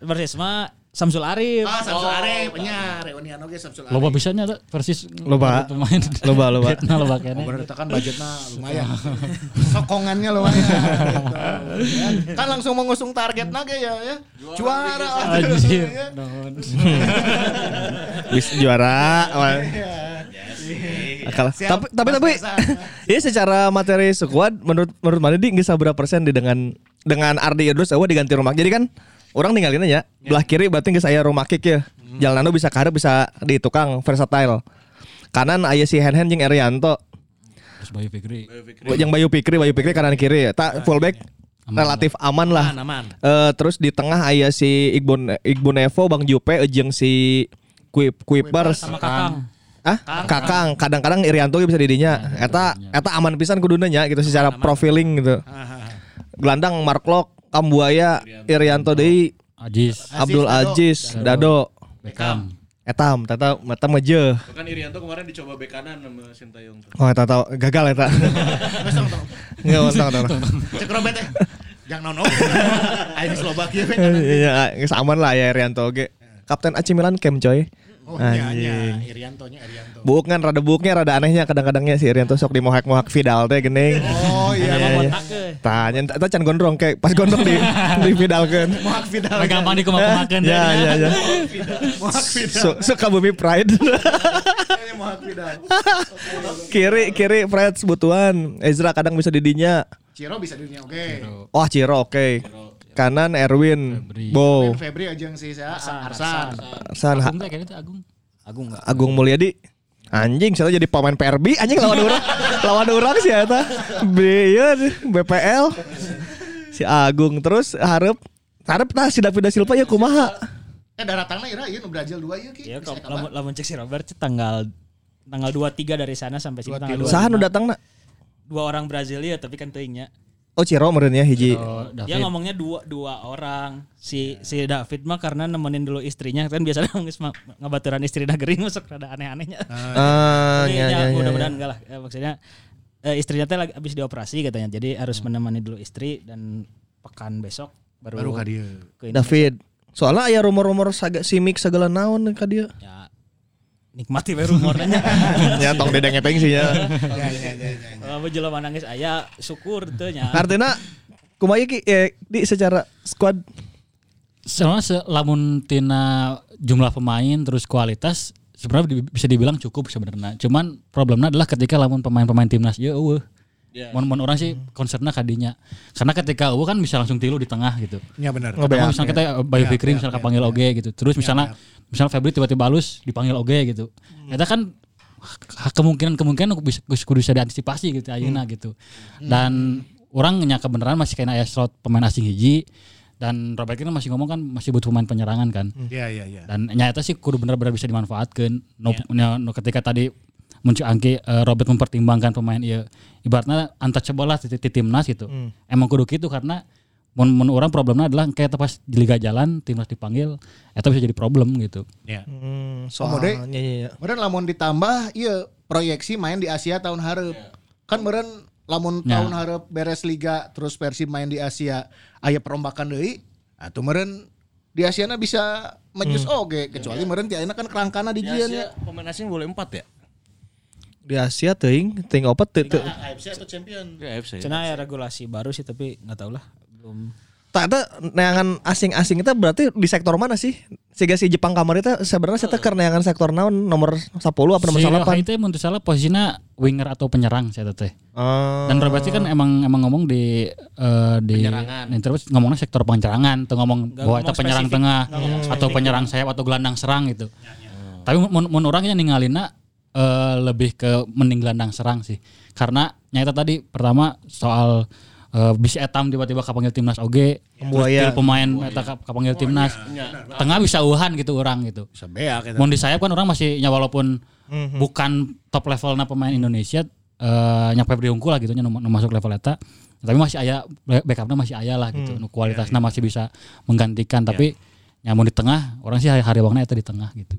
Persis mah Samsul Arif. Ah, Samsul Arif nya reunian oge Samsul Arif. Loba bisanya ada Persis Loba. pemain. Loba, loba. Fitnah loba kene. Bener itu kan budgetnya lumayan. Sokongannya lumayan. Gitu. Kan langsung mengusung target naga ya ya. Juara. Anjir. Ya. Naon. Bis juara. Akal. Siap, Tapi tapi tapi ya secara materi squad menurut menurut mana di nggak berapa persen di dengan dengan Ardi Idrus awal diganti rumah. Jadi kan orang tinggalin aja belah kiri berarti nggak saya rumah kick ya. Jalan bisa karep bisa di tukang versatile. Kanan aya si Hen Hen jeung Erianto. Terus Bayu Fikri. Yang Bayu Pikri, Bayu Pikri kanan kiri. Tak fullback relatif aman lah. Aman, aman. Eh, terus di tengah aya si Igbon Igbon Evo, Bang Jupe, jeung si Kuip Kuipers. sama Kakang. Ah, Kakang. Kadang-kadang Irianto bisa didinya. Eta eta aman pisan kuduna nya gitu secara profiling gitu. Gelandang Mark Lok, Kambuaya, Irianto deui, Ajis. Abdul Dado. Aziz, Dado. Beckham. Etam, tata mata meje. Bahkan Irianto kemarin dicoba bek kanan sama Sintayong. Oh, eta tau gagal eta. Wes tong tong. Nggak, untung, untung. Cek Robert teh. Jangan nono. Ayo Slovakia we. Iya, geus aman lah ya Irianto ge. Kapten AC Milan Kem coy. Oh iya nya Anjing. Irianto nya Irianto. Buuk kan rada buuknya rada anehnya kadang-kadangnya si Irianto sok dimohak-mohak Vidal teh geuning. Oh iya. Iya, iya. Tanya eta can gondrong kayak pas gondrong di di Vidalkeun. Mohak Vidal. Gampang dikumak-kumakeun. Ya ya ya. Mohak Vidal. Su- Suka bumi pride. Ini Mohak Vidal. kiri kiri Fred sebutuan. Ezra kadang bisa didinya. Ciro bisa dunia oke. Oh Ciro oke. Kanan Erwin. Bo. Febri aja yang si saya Arsan. San Agung teh kayaknya Agung. Agung enggak? Agung Mulyadi. Anjing, saya jadi pemain PRB, anjing lawan orang, lawan orang sih eta. B iya, BPL. Si Agung terus harap harap tah si David da Silva ya kumaha. Eh daratangna ira ieu nu Brazil 2 ieu ki. Iya, kalau kabar. lamun lamun cek si Robert sih tanggal tanggal 23 dari sana sampai sini tanggal 25. Saha nu datangna? Dua orang Brazil ya, tapi kan teuingnya. Oh Ciro meureun ya hiji. Oh, Dia ngomongnya dua dua orang. Si si David mah karena nemenin dulu istrinya kan biasanya mah ngabaturan istri negeri masuk rada aneh-anehnya. Ah, Tapi ya, ya, ya, ya, mudah-mudahan enggak lah. Eh, maksudnya eh, istrinya teh lagi habis dioperasi katanya. Jadi harus menemani dulu istri dan pekan besok baru, Baru ka Indonesia. David. Soalnya aya rumor-rumor saga simik segala naon ka dia. Ya nikmati we rumornya. ya tong dedeng ngepeng sih ya. Ya ya ya. ya. Kalau jelema nangis aya syukur teu nya. Artinya kumaha ki eh, di secara squad Soalnya se lamun tina jumlah pemain terus kualitas sebenarnya bisa dibilang cukup sebenarnya. Cuman problemnya adalah ketika lamun pemain-pemain timnas ya eueuh. Ya. Mun mun orang sih concernnya kadinya. Karena ketika eueuh kan bisa langsung tilu di tengah gitu. Ya benar. Atau misalnya kita eh, Bayu Fikri misalnya kepanggil oge gitu. Terus misalnya misalnya Febri tiba-tiba halus dipanggil oge gitu. Eta kan ha- kemungkinan-kemungkinan bisa kudu bisa diantisipasi gitu ayeuna gitu. Dan orang nyangka beneran masih kena aya slot pemain asing hiji dan Robert Kina masih ngomong kan masih butuh pemain penyerangan kan. Iya iya iya. Dan nyata sih kudu bener-bener bisa dimanfaatkan. No, no- no ketika tadi muncul angki eh, Robert mempertimbangkan pemain iya ibaratnya untouchable lah di, di timnas gitu. Emang kudu gitu karena mun, mun orang problemnya adalah kayak pas di liga jalan timnas dipanggil itu bisa jadi problem gitu. Ya. Hmm, Komode. soalnya iya, iya. Meren lamun ditambah iya proyeksi main di Asia tahun hareup. Kan meren lamun Ya. tahun hareup beres liga terus Persib main di Asia aya perombakan deui atuh meren di Asia bisa majus oge kecuali meren ti ayeuna kan kerangkana di Di Asia pemain asing boleh empat ya? Di Asia teuing ting opat teu teu. AFC atau champion. AFC. ya? Cina ya regulasi baru sih tapi nggak tahu lah belum. Tak ada neangan asing-asing itu berarti di sektor mana sih? Sehingga si Jepang kamar itu sebenarnya saya teh neangan sektor naon nomor 10 apa nomor si 8? Ryohei itu menurut salah posisinya winger atau penyerang saya teh. Oh. Dan Robertsi kan emang emang ngomong di eh, di Penyerangan. interview ngomongnya sektor penyerangan, tuh ngomong bahwa ngomong itu penyerang spesifik. tengah atau penyerang sayap atau gelandang serang gitu. Tapi mun, mun orangnya ninggalina eh, lebih ke mending gelandang serang sih. Karena nyata tadi pertama soal eh, bisa etam tiba-tiba kapanggil timnas oge, til pemain eta ka- kapanggil timnas. Tengah bisa uhan gitu orang gitu. Bisa beak. Mau di sayap kan orang masih ya walaupun Mhm. bukan top levelnya pemain Indonesia eh nya Febri Unggul lah gitu nya masuk level eta. Tapi masih aya backupnya masih aya lah gitu. Nu kualitasnya masih bisa menggantikan tapi nyamun di tengah orang sih hari hari eta di tengah gitu.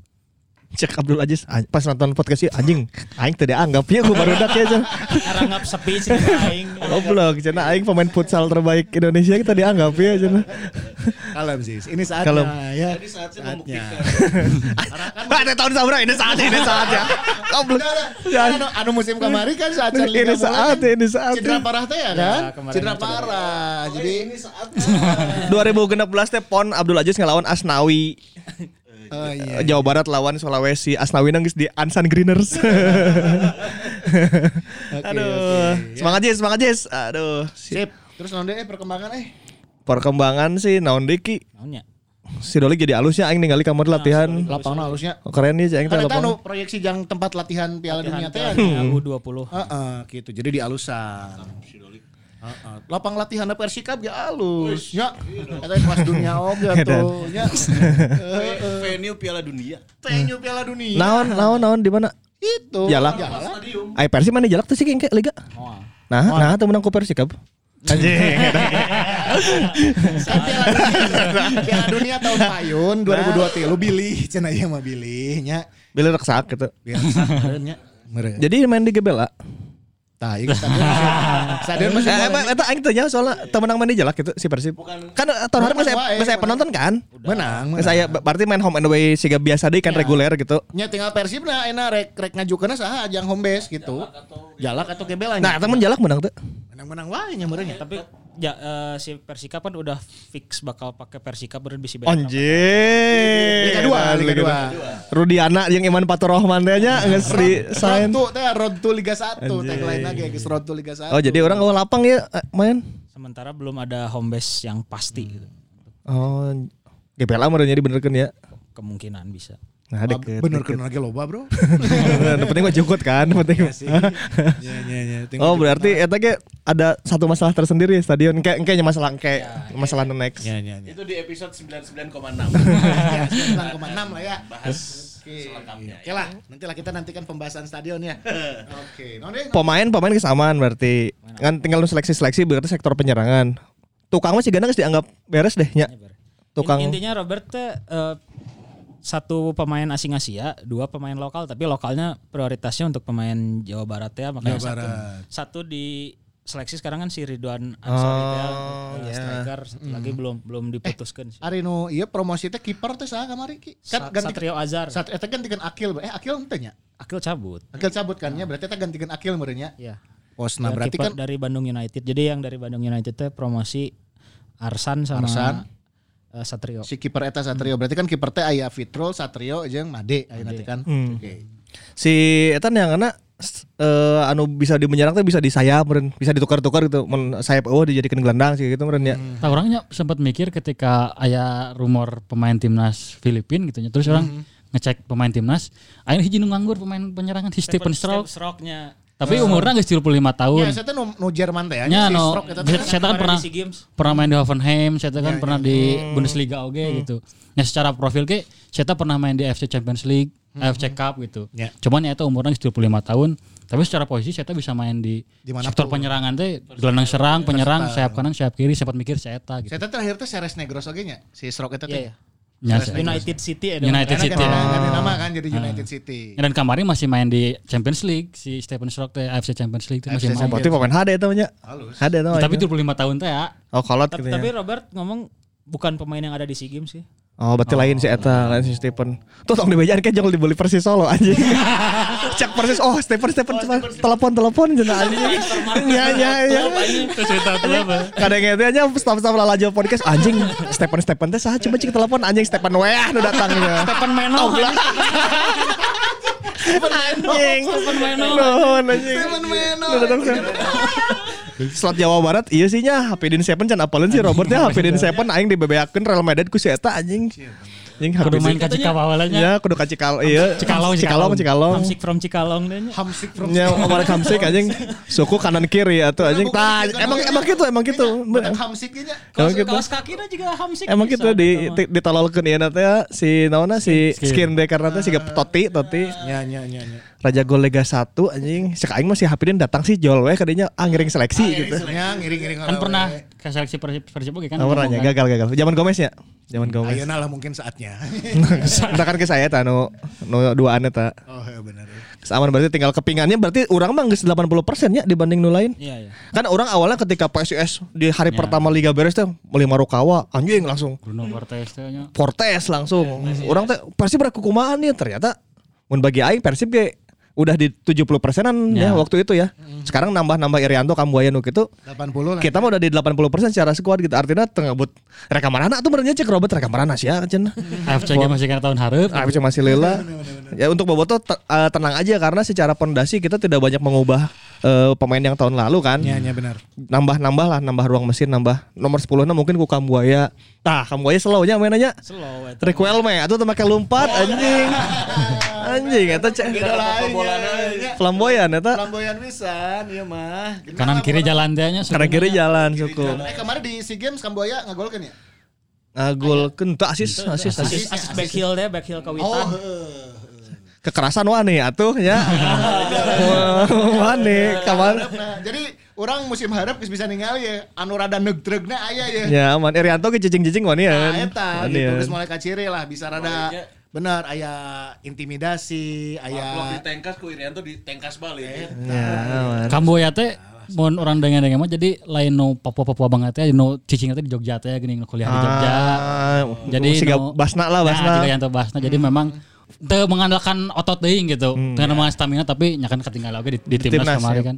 Cek Abdul Aziz pas nonton podcast ieu, anjing aing teu dianggap ya gue baru dak ya Jan. Arangap sepi sih aing. Goblok cenah aing pemain futsal terbaik Indonesia kita dianggap ya cenah. Kalem sih. Ini saatnya Kalem. ya. Jadi saatnya Saatnya. Ada tahun sabra ini saatnya ini saatnya. Goblok. Ya, anu, anu musim kemarin kan saat Ini mulai saat kan ini saat. Cedera parah teh ya kan? kemarin Cedera parah. Jadi ini 2016 teh PON Abdul Aziz ngelawan Asnawi. Oh iya. Jawa Barat lawan Sulawesi. Asnawi nangis di Ansan Greeners. Aduh, semangat Jis, semangat Jis. Aduh, si- Sip. Terus nanti eh perkembangan eh. perkembangan sih naon deui ki. Naonnya? Si Doli jadi alusnya aing ningali kamar latihan. Lapangan halusnya. Oh, Keren nih aing teh Kan lapangan. anu proyeksi jang tempat latihan Piala Dunia teh. U20. Heeh, gitu. Jadi di alusan. Heeh. Lapang latihan Persikap ya alus. Nya. Eta kelas dunia oge tuh. Nya. Venue Piala Dunia. Venue Piala Dunia. Naon naon naon di mana? Itu. Jalak. Ai Persib mana jalak tuh sih kayak liga. Nah, nah tuh menang ku Persikap. Anjing. Piala Dunia, Piala Dunia tahun payun 2023 lu bilih cenah ieu mah bilih nya. Gitu. Biar sabareun nya. Meureun. Jadi main di Gebela. Tah, ieu stadion masih- stadion masih Eh, emang eta aing tanya soalnya temenang main di jalak gitu si Persib. Kan eh, tahun hari masih masih penonton kan? menang. Geus aya berarti main home and away siga biasa deui kan reguler gitu. Nya tinggal Persib nah enak rek rek ngajukeun saha ajang home base gitu. Jalak atau Gebela Nah, nya. temen jalak menang tuh. menang-menang wae nya meureun nya. Tapi ya eh, si Persika kan udah fix bakal pakai Persika bisa beda. Anjing. Liga dua, Liga dua. Rudiana yang Iman Paturohman teh nya geus di sign. Road to teh road to Liga 1 tagline lagi geus road to Liga 1. Oh, jadi orang awal lapang ya eh, main. Sementara belum ada home base yang pasti gitu. Oh, GPLA meureun jadi benerkeun ya. Kemungkinan bisa. Nah, deket. bener kan lagi loba, Bro. Yang penting mah jukut kan, penting. Iya iya iya. Oh, berarti eta ge ada satu masalah tersendiri stadion kayak kayaknya masalah kayak masalah next. Iya iya iya. Itu di episode 99,6. Ya, 9,6 lah ya. Bahas Oke. selengkapnya. Oke lah, nanti lah kita nantikan pembahasan stadion ya. Oke. Pemain pemain kesamaan berarti. Kan tinggal nu seleksi-seleksi berarti sektor penyerangan. Tukang masih gana dianggap beres deh nya. Tukang In- intinya Robert teh eh, satu pemain asing Asia, dua pemain lokal, tapi lokalnya prioritasnya untuk pemain Jawa Barat ya, makanya Jawa satu, Barat. satu di seleksi sekarang kan si Ridwan Ansari teh, eh, ya. striker satu lagi belum belum diputuskan sih. Ari nu ieu promosi teh kiper teh saha kamari ki? Sa- Kan ganti Satrio Azhar. Sat eta gantikeun Akil. Eh Akil henteu nya. Akil cabut. Akil cabut kan nya berarti eta gantikeun Akil meureun nya. Ya. Posna Ya, berarti kan dari Bandung United. Jadi yang dari Bandung United teh promosi Arsan sama Arsan. Eh, Satrio. si kiper eta Satrio berarti kan kiper teh aya Fitrul, Satrio jeung Made aya nanti kan. Oke. si eta yang kena eh anu bisa di menyerang tuh bisa di sayap meureun, bisa ditukar-tukar gitu. Men sayap eueuh dijadikan gelandang sih gitu meureun ya. Tak orangnya sempat mikir ketika aya rumor pemain timnas Filipin gitu nya. Terus orang ngecek pemain timnas, akhirnya hiji nu nganggur pemain penyerangan si Stephen Stroke. Stroke-nya. Tapi umurnya geus 35 tahun. Ya, saya teh nu, nu Jerman teh ya. No, saya kan pernah pernah main di Hoffenheim, saya kan pernah di Bundesliga oge gitu. Nah secara profil ke, saya pernah main di FC Champions League, AFC Cup gitu. Ya. Cuman ya itu umurnya 25 tahun, tapi secara posisi saya bisa main di Di mana pun. sektor penyerangan teh gelandang serang, penyerang, sayap kanan, sayap kiri, sempat mikir saya gitu. Saya terakhir teh Seres Negros oge nya. Si Stroke itu Iya, teh. iya. Ya, Seres saya- United City ada. United Karena City. Oh. ganti nama kan jadi United City. Dan kemarin masih main di Champions League si Stephen Stroke teh AFC Champions League itu masih main. Berarti pemain HD itu nya. HD itu. Tapi 25 tahun teh ya. Oh kolot Tapi, gitu tapi ya. Robert ngomong bukan pemain yang ada di SEA Games sih. Oh berarti lain si Eta, lain si Stephen. Tuh tong dibejaan kayak jangan dibeli Persis Solo anjing. Cek Persis, oh Stephen Stephen cepat telepon telepon cenah anjing. Iya iya iya. Cerita apa? Kadang itu aja staff-staff lalajo podcast anjing Stephen Stephen teh saha coba cek telepon anjing Stephen weh nu datang ya. Stephen Meno. Anjing. Nuhun anjing. Stephen Meno. Slot Jawa Barat iya sih nya Hapidin Seven can apalin sih Robertnya Hapidin Seven aing dibebeakeun Real Madrid ku si eta anjing. Anjing Kudu main ka Cikawawalanya. Ya kudu ka Cikal iya Cikalong, Cikalong Cikalong. Hamsik from Cikalong nya. Hamsik from Ya Omar Hamsik anjing suku kanan kiri atau anjing tah emang bukan. emang gitu emang gitu. Hamsik nya. Kaos, gitu. kaos kaki juga Hamsik. Emang gitu di gitu di- ditololkeun ieu teh ya, si naonna si skin decker teh si Toti Toti Ya ya ya ya. Raja Gol Liga 1 anjing Cek aing masih Hapidin datang sih Jol we kadinya ah ngiring seleksi gitu. Ya ngiring-ngiring Kan pernah seleksi Persib Persib oke kan. Oh, pernah ngomong ya, kan. gagal gagal. Zaman Gomez ya. Zaman Gomez. Ayeuna lah mungkin saatnya. Entah kan ke saya ta nu nu duaan eta. Oh ya benar. Aman berarti tinggal kepingannya berarti orang mah geus 80% ya dibanding nu lain. Iya iya. Kan orang awalnya ketika PSIS di hari pertama Liga beres teh beli Marukawa anjing langsung Bruno Fortes teh nya. Fortes langsung. Orang teh Persib berkukumaan nih ternyata mun bagi aing Persib ge udah di 70 persenan ya. Ya. waktu itu ya. Sekarang nambah-nambah Irianto Kambuaya nu gitu. 80 lah. Kita mah udah di 80 persen secara squad gitu. Artinya tengah but rekaman anak tuh benernya cek Robert rekaman anak sih ya cen. AFC ge masih kena tahun hareup. Ah, bisa masih lila. Ya untuk Boboto eh, tenang aja karena secara pondasi kita tidak banyak mengubah eh, pemain yang tahun lalu kan. Ya ya benar. Nambah-nambah lah, nambah ruang mesin, nambah nomor 10 na mungkin ku Kambuaya. Tah, Kambuaya slow-nya mainnya. Slow eta. Requelme atau temake lompat anjing. Anjing eta cek flamboyan eta. Flamboyan pisan ieu mah. Kanan kiri jalan teh nya. Karena kiri jalan suku. Eh kemarin di SEA Games Kamboya ngagolkeun ya? Ngagolkeun teu asis asis asis. Asis, asis back heel deh, back heel Oh, kawitan. Kekerasan wani atuh ya. Wani kawan. Nah, jadi orang musim harap geus bisa ningali ya anu rada neugtreugna aya ya. Ya aman Irianto ke jijing-jijing wani ya. Nah, eta gitu ya. geus mulai kaciri lah bisa rada benar aya intimidasi, Blok aya ditengkas ku Irianto ditengkas balik. Ya, aman. Kamboya teh mun orang dengen-dengen mah jadi lain nu Papua-Papua banget ya nu cicing teh di Jogja teh geuning nu kuliah di Jogja. Ah, Jadi nu- Basna lah Basna. Nah, juga yang Basna. Jadi memang teu mengandalkan otot deui gitu. Hmm. Dengan mengandalkan stamina tapi nyakan ketinggalan oke di, di timnas, timnas, kemarin ya. kan.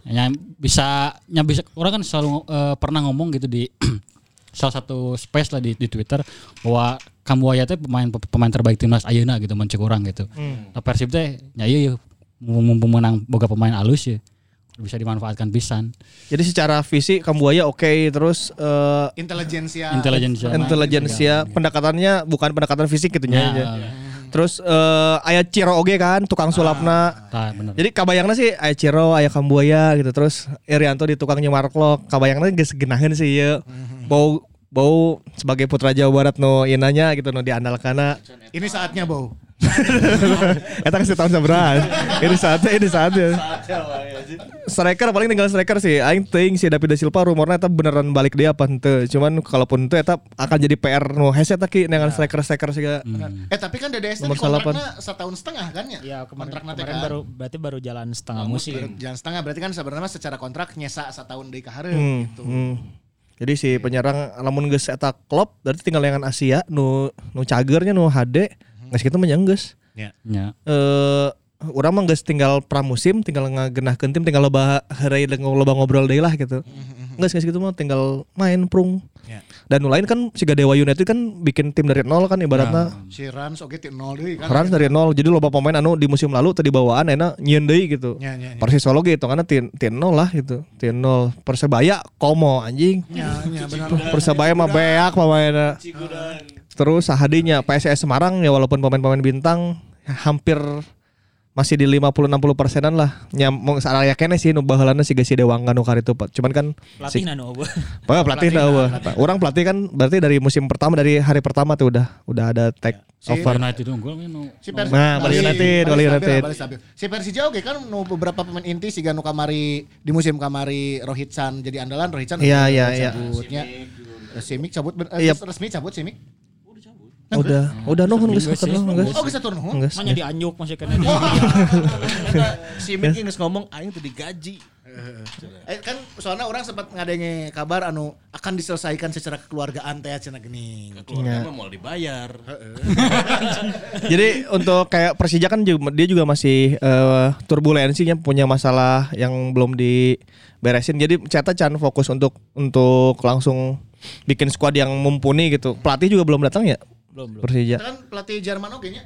Ya bisa nya bisa orang kan selalu eh, pernah ngomong gitu di salah satu space lah di, di Twitter bahwa Kambuaya teh pemain pemain terbaik timnas ayeuna gitu mencek orang gitu. Hmm. Nah, Persib teh ya iya mumpung menang boga pemain alus ya bisa dimanfaatkan pisan. Jadi secara fisik Kambuaya oke terus eh intelijensia. Intelijensia. intelijensia pendekatannya bukan pendekatan fisik gitu Ya, nya. Terus eh aya Ciro oge kan tukang sulapna. Tah bener. Jadi kabayangna sih aya Ciro, aya Kambuaya gitu terus Irianto di tukang nyemarklok. Kabayangna geus genaheun sih ieu. Bau bau sebagai putra Jawa Barat no ieu nanya gitu no diandalkana. Ini saatnya, Bau. Eta kasih tahun seberapa? ini saatnya, ini saatnya. Striker paling tinggal striker sih. Aing teuing si David da Silva rumornya eta beneran balik dia apa henteu. Cuman kalaupun itu eta akan jadi PR nu hese eta ki dengan striker-striker sih Eh tapi kan DDS tadi kontraknya setahun setengah kan ya? Ya kemarin, Kontrakna teh kemarin kan? baru berarti baru jalan setengah Baru musim. Jalan setengah berarti kan sebenarnya secara kontrak nyesa setahun deui ka hareup Hmm, gitu. hmm. Jadi si penyerang lamun geus eta klop berarti tinggal yang Asia nu nu cagernya nu HD kitu mah nya geus. Ya. Ya. Eh urang mah geus tinggal pramusim tinggal ngagenahkeun tim tinggal loba heureuy loba ngobrol deui lah gitu. Geus geus gitu mah tinggal main prung. Ya. Dan nu lain kan si Dewa United kan bikin tim dari nol kan ibaratnya. Si Rans oke ti nol deui kan. Rans dari nol jadi loba pemain anu di musim lalu tadi bawaan enak nyieun deui gitu. Ya, ya, ya. Persis Solo gitu karena tim tim nol lah gitu. Tim nol Persebaya komo anjing. Ya, ya benar. Persebaya mah beak pemainnya. Terus sahadinya PSS Semarang ya walaupun pemain-pemain bintang hampir masih di 50 60 persenan lah. Nya mau saraya kene sih nu baheulana siga si Dewangga nu itu Pak. Cuman kan Pelatih nanu eueuh. Pak pelatih dah eueuh. Orang pelatih kan berarti dari musim pertama dari hari pertama tuh udah udah ada take over. United unggul nu Si Persi- Nah, Bali United, Bali United. Si Persija oke kan nu beberapa pemain inti siga nu kamari di musim kamari Rohit Chan jadi andalan Rohit Chan Iya, iya, iya. Simic cabut ben- Iya. eh, resmi cabut Simic. Udah, udah nuhun geus turun geus. Oh bisa turun. huh? Geus. Hanya dianjuk masih kena. Eta si Mick geus ngomong aing teu digaji. Eh, kan soalnya orang sempat ngadenge kabar anu akan diselesaikan secara kekeluargaan teh cenah geuning. Keluarga mah mau dibayar. Jadi untuk kayak Persija kan juga, dia juga masih eh, turbulensinya punya masalah yang belum diberesin. Jadi Ceta Chan fokus untuk untuk langsung bikin squad yang mumpuni gitu. Pelatih juga belum datang ya? Belum, belum. Persija. Kan pelatih Jerman oke nya.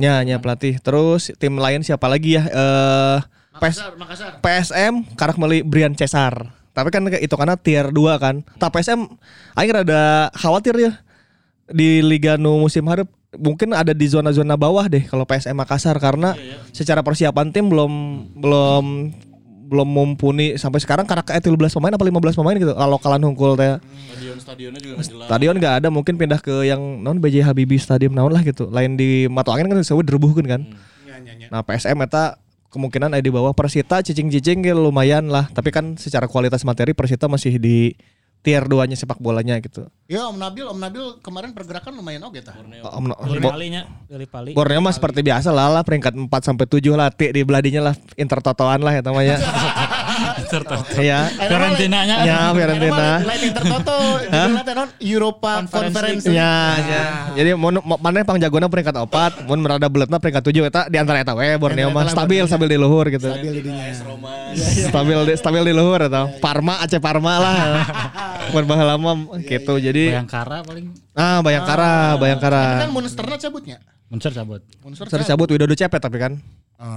Ya, ya pelatih. Terus tim lain siapa lagi ya? Eh PS, Makassar, Makassar. PSM karak meli Brian Cesar. Tapi kan itu karena tier 2 kan. Tapi PSM aing rada khawatir ya di liga nu musim harap mungkin ada di zona-zona bawah deh kalau PSM Makassar karena secara persiapan tim belum belum belum mumpuni sampai sekarang karena kayak 13 pemain apa 15 pemain gitu. Kalau kalian hungkul teh. Stadion stadionnya juga jelas. stadion nggak ada mungkin pindah ke yang non BJ Habibie Stadium naon lah gitu. Lain di Matu Angin kan sewa direbuhkeun kan. Nah PSM eta kemungkinan ada di bawah. Persita cicing-cicing lumayan lah. Tapi kan secara kualitas materi Persita masih di tier 2 nya sepak bolanya gitu Ya Om Nabil, Om Nabil kemarin pergerakan lumayan oke tah. Om, Beli Bo- palinya, beli pali. Borneo mah seperti biasa lah lah peringkat 4 sampai 7 lah di beladinya lah intertotoan lah ya namanya. Iya. karantinanya Ya, karantina. Lain non Europa Conference. Ya, ya. Jadi mau mau- mana pang jagona peringkat 4, mun merada beletna peringkat 7 eta di antara eta we Borneo mah stabil stabil di luhur gitu. Stabil di dinya. Stabil di stabil di luhur eta. Parma Aceh Parma lah. Mun baheula mah gitu. Jadi Bayangkara paling ah Bayangkara, Tapi Bayangkara. kan Monsternya cabutnya. Muncer cabut. Monster Sorry cabut Widodo cepet tapi kan.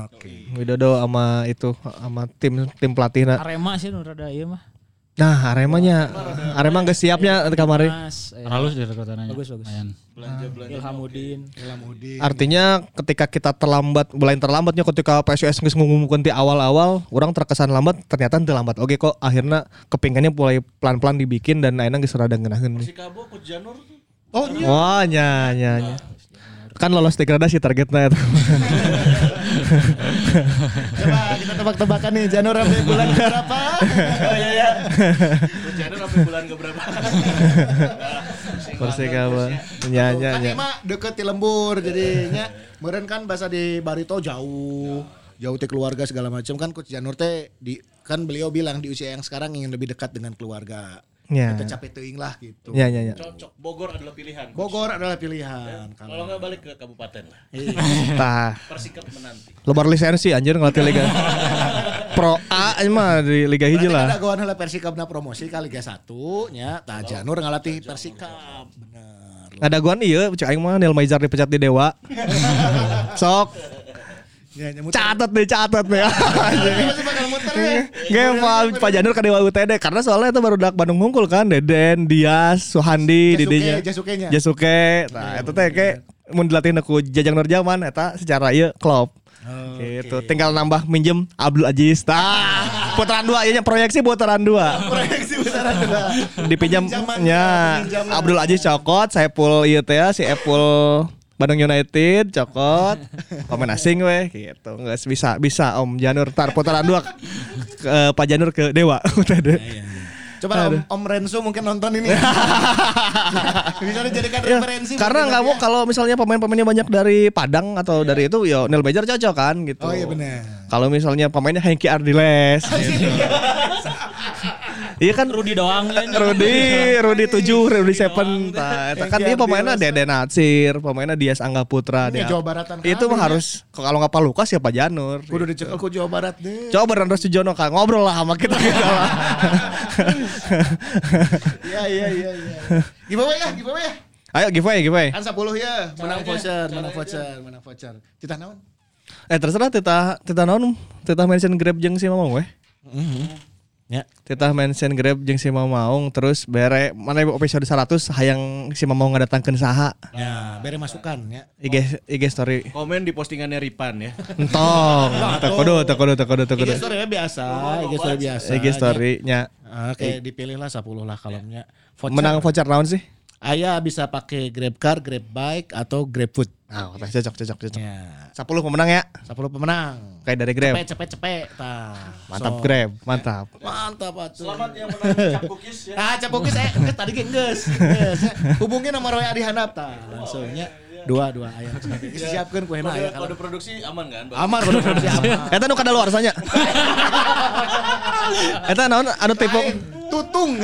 Oke. Widodo sama itu sama tim tim pelatihna. Arema sih nu rada ieu mah. Nah, Aremanya Arema nggak siapnya kemarin. Mas, eh, Halus di rekrutannya. Bagus, bagus. Lumayan. Ilhamuddin. Artinya ketika kita terlambat, mulai terlambatnya ketika PSS nggak ngumumkan di awal-awal, orang terkesan lambat, ternyata terlambat. Oke kok akhirnya kepingannya mulai pelan-pelan dibikin dan akhirnya geus rada ngeunaheun. Si Kabo Coach Janur tuh. Oh iya. Wah, nya nya nya. Kan lolos degradasi targetnya itu. Coba kita tebak-tebakan nih Janur sampai bulan berapa? Oh iya. Coach Janur sampai bulan ke berapa? Persikaba. Nya nya Kan mah deket di lembur jadinya. Meren kan bahasa di Barito jauh. Jauh teh keluarga segala macam kan Coach Janur teh di kan beliau bilang di usia yang sekarang ingin lebih dekat dengan keluarga. Ya. Kita capek teuing lah gitu. Nya nya nya. Cocok. Bogor adalah pilihan. Bogor adalah pilihan. Kalau Kalau nggak balik ke kabupaten lah. Tah. Persikap menanti. Lebar lisensi anjir ngelatih liga. Pro A ini mah di liga hiji Berarti lah. ada gawan heula Persikabna promosi ka Liga 1 nya. Tah Janur ngalatih Persikab. Bener. Ada gua iya, cek aing mah Neil Maizar dipecat di Dewa. Sok. Ya. Catat deh, catat deh. Ya. Gak Pak, Pak Janur ke Dewa UTD karena soalnya itu baru dak Bandung Hungkul kan Deden, Dias, Suhandi, Jasuke, Didinya. Jasukenya. Jasuke. Nah, itu teh kayak mau dilatih aku Jajang Nurjaman eta secara ieu klub. gitu. Tinggal nambah minjem Abdul Aziz. Tah, putaran dua nya proyeksi putaran dua. Proyeksi besaran dulu. Dipinjamnya. Abdul Aziz cokot, Saiful ieu teh ya, si Epul Bandung United cokot pemain asing weh gitu nggak bisa bisa Om Janur tar putaran dua ke, Pak Janur ke Dewa UTD. Coba Om, Om Renzo mungkin nonton ini. Bisa dijadikan Ya, referensi. karena nggak mau dia. kalau misalnya pemain-pemainnya banyak dari Padang atau dari itu ya Neil Major cocok kan gitu. Oh iya benar. Kalau misalnya pemainnya Hengki Ardiles gitu. Iya kan Rudi doang ya. Rudi, Rudi 7, Rudi 7. Nah, itu kan dia pemainnya. Dede Natsir, pemainnya Dias Angga Putra. Ini dia- Jawa Baratan Itu mah kabeh, harus kalau nggak Pak Lukas ya Pak Janur. Kudu dicekel ku Jawa Barat deh. Coba beneran Sujono kan ngobrol lah sama kita kita lah. Iya iya iya iya. Giveaway ya, giveaway ya. Ayo giveaway giveaway. Kan 10 ya, menang voucher, menang voucher, menang voucher. Titah naon? Eh terserah tita tita naon tita mention Grab jeung si Mamang weh. Ya. Titah mention Grab jeung si Mamaung terus bere mana episode 100 hayang si Mamaung ngadatangkeun saha. Ya, bere masukan ya. IG IG story. Komen di postingannya Ripan ya. Entong. Teu kudu teu kudu. IG story ya biasa, IG story biasa. IG story nya. Oke, dipilih lah 10 lah. Voucher. Menang voucher naon sih? Ayah bisa pakai Grab Car, Grab Bike atau Grab Food. Ah, tah cocok cocok cocok. Ya. 10 pemenang ya. 10 pemenang. Kayak dari Grab. Cepet cepet cepet. Tah. Mantap So, Grab, mantap. Mantap atuh. Selamat yang menang cap cookies ya. Ah, cap cookies eh tadi ge geus. Ya. Hubungin sama Roy Adi Handap tah. Langsungnya dua dua aya. Siapkeun ku Kode, aya kode produksi aman kan? Aman kode produksi aman. Eta nu kada luar sanya. Eta naon anu tipe tutung.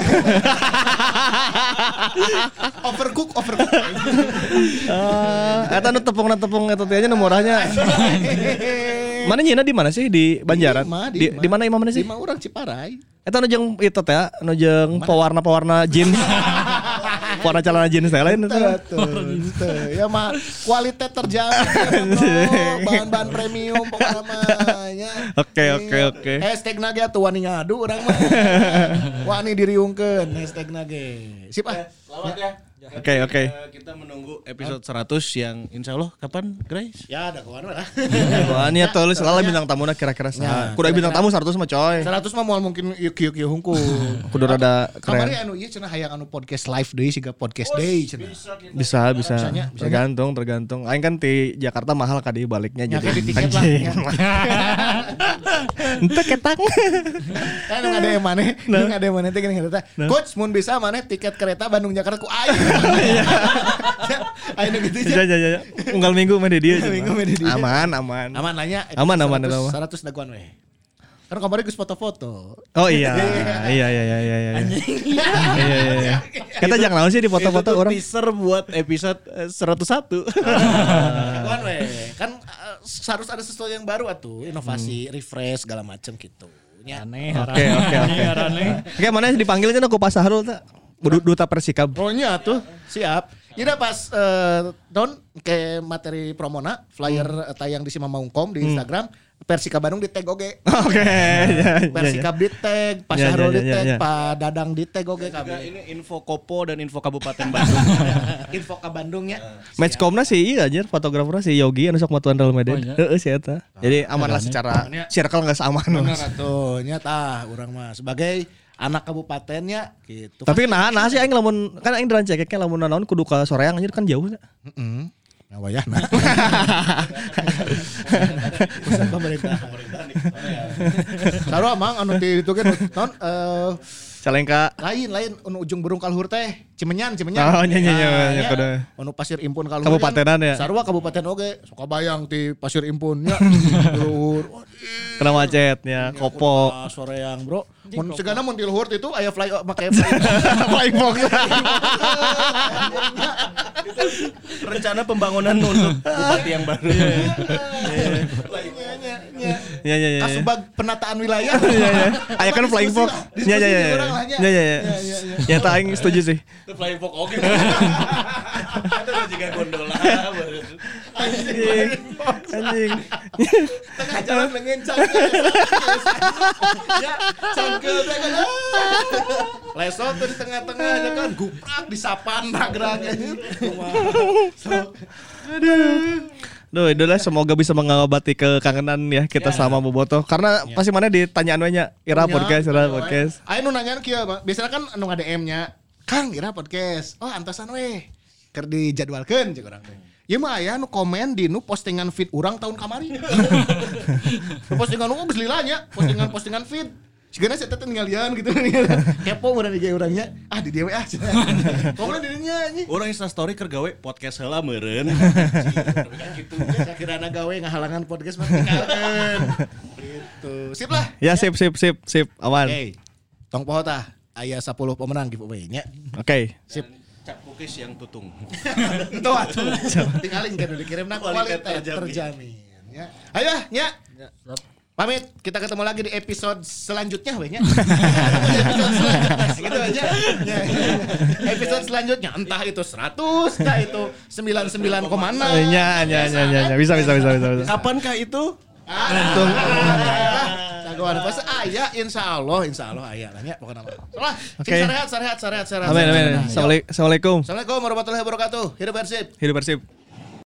overcook, overcook. Eh, eta nu tepung tepung eta teh nya murahnya. Mana nyina di mana sih di Banjaran? Di di mana imam mana sih? Lima orang Ciparai. Eta nu jeung itu teh, nu jeung pewarna-pewarna jeans. Warna celana jeans teh lain itu. Tuh, ya mah kualitas terjamin bro. bahan-bahan premium pokoknya mah ya. Oke, oke, oke. Hashtag nage tuh wani ngadu orang mah. wani diriungkeun hashtag nage. Sip ah. Selamat ya. Oke, oke. Eh, kita menunggu episode 100 yang insya Allah kapan, Grace? Ya ada kawan lah. Wah, ini tuh selalu bintang tamuna kira-kira Ya. Kudu bintang tamu 100 mah coy. 100 mah moal mungkin yuk yuk yuk hungkul. Kudu rada Kamari keren. anu ieu cenah hayang anu podcast live deui siga podcast day cenah. Bisa, bisa. Tergantung, tergantung. Aing kan di Jakarta mahal kadi baliknya Ya jadi. kayak di tiket lah. anjing. ya. Ente ketang. Kan ada yang mana? Nu ada yang mana teh gini eta. Coach mun bisa mana tiket kereta Bandung Jakarta ku aing. Aing nu gitu aja. ya, ya, ya. Unggal minggu mah di dia. Minggu mah di dia. Aman, aman. Aman nanya. Aman, aman, aman. 100 daguan we. Kan kemarin geus foto-foto. Oh iya. Iya, iya, iya, iya, iya. Iya, iya, iya. Kita jangan lawan sih di foto-foto orang. teaser buat episode eh, 101. Daguan we. Kan eh, harus ada sesuatu yang baru atuh, inovasi, refresh segala macem gitu. Ya. Aneh. Oke, oke, oke. Oke, mana dipanggilnya aku pas Sahrul tak? Du- Duta Persikab. Pokoknya tuh siap. Ida pas eh, don ke materi promona flyer eh, tayang di Simamaungkom di Instagram Persika Bandung di tag oge. Oke. ya, ya, ya. Persikab di tag, Pak Ya, ya, Syahrul ya, di ya, tag, ya. Pak Dadang di tag oge Juga kami. ini info Kopo dan info Kabupaten Bandung. Info ke Bandung ya. Matchcomna sih iya anjir fotografernya si Yogi anu sok matuan Real Madrid. Heeh si eta. Jadi aman lah secara circle geus aman. Bener atuh nya tah urang mah sebagai anak kabupatennya gitu. Tapi nah nah sih aing lamun kan aing dirancakkeun lamun naon kudu ka soreang anjir kan jauh. Heeh. Ngawayahna. Pusat pemerintah. Sarua mang anu di itu kan non eh Calengka. lain lain anu ujung burung kalhur teh Cimenyan Cimenyan Oh, nya, nya, nya, nya, nya. kudu. anu pasir impun kalhur Kabupatenan ya? sarua kabupaten oge suka bayang ti pasir impun nya luhur Kena macetnya, kopo. Ah, sore yang bro mun segana mun di luhur itu aya fly make fly Flying fox. Rencana pembangunan untuk bupati yang baru. Ya ya ya. kasubag penataan wilayah Ya ya. Aya kan flying fox. Ya ya ya. Ya ya ya. Ya tak aing setuju sih. Flying fox oke. Itu juga gondola. Anjing. Anjing. tengah jalan ya cangkel kan ah. lesot tuh di tengah-tengahnya kan guprak disapan nagraknya Duh, itulah semoga bisa mengobati kekangenan ya kita sama Boboto. Karena pasti mana ditanyaan banyak Ira podcast, Ira podcast. Ayo nu nanyaan kieu, biasanya kan nu nge-DM-nya, Kang Ira podcast. Oh, antasan weh. Keur dijadwalkeun cek urang teh. Ya mah aya nu komen di nu postingan feed urang tahun kamari. Nu postingan nu geus lilanya, postingan-postingan feed. Sigana saya teh ninggalian gitu Kepo urang di urangnya. Ah di dia we ah. Komen di dinya anjing. Orang Insta story keur gawe podcast heula meureun. gitu. Saya kira anak gawe ngahalangan podcast mah. Gitu. Sip lah. Ya sip sip sip sip aman. Oke. Tong poho tah aya 10 pemenang giveaway nya. Oke. Sip. Cap cookies yang tutung. Itu atuh. Tinggalin kan udah dikirim nah kualitas terjamin. Ya. Ayo nya. Pamit, kita ketemu lagi di episode selanjutnya we nya. episode selanjutnya gitu aja. Ya, ya. Episode selanjutnya entah itu 100, entah itu 99,6. Ya ya ya ya ya bisa bisa bisa bisa. bisa. Kapankah itu? Ah, doa nu pasti aya insya Allah insya Allah aya lah nya pokoknya. Salah. Oke. Cing sarehat sarehat sarehat sarehat. Amin amin. Assalamualaikum. Assalamualaikum warahmatullahi wabarakatuh. Hidup Persib. Hidup Persib.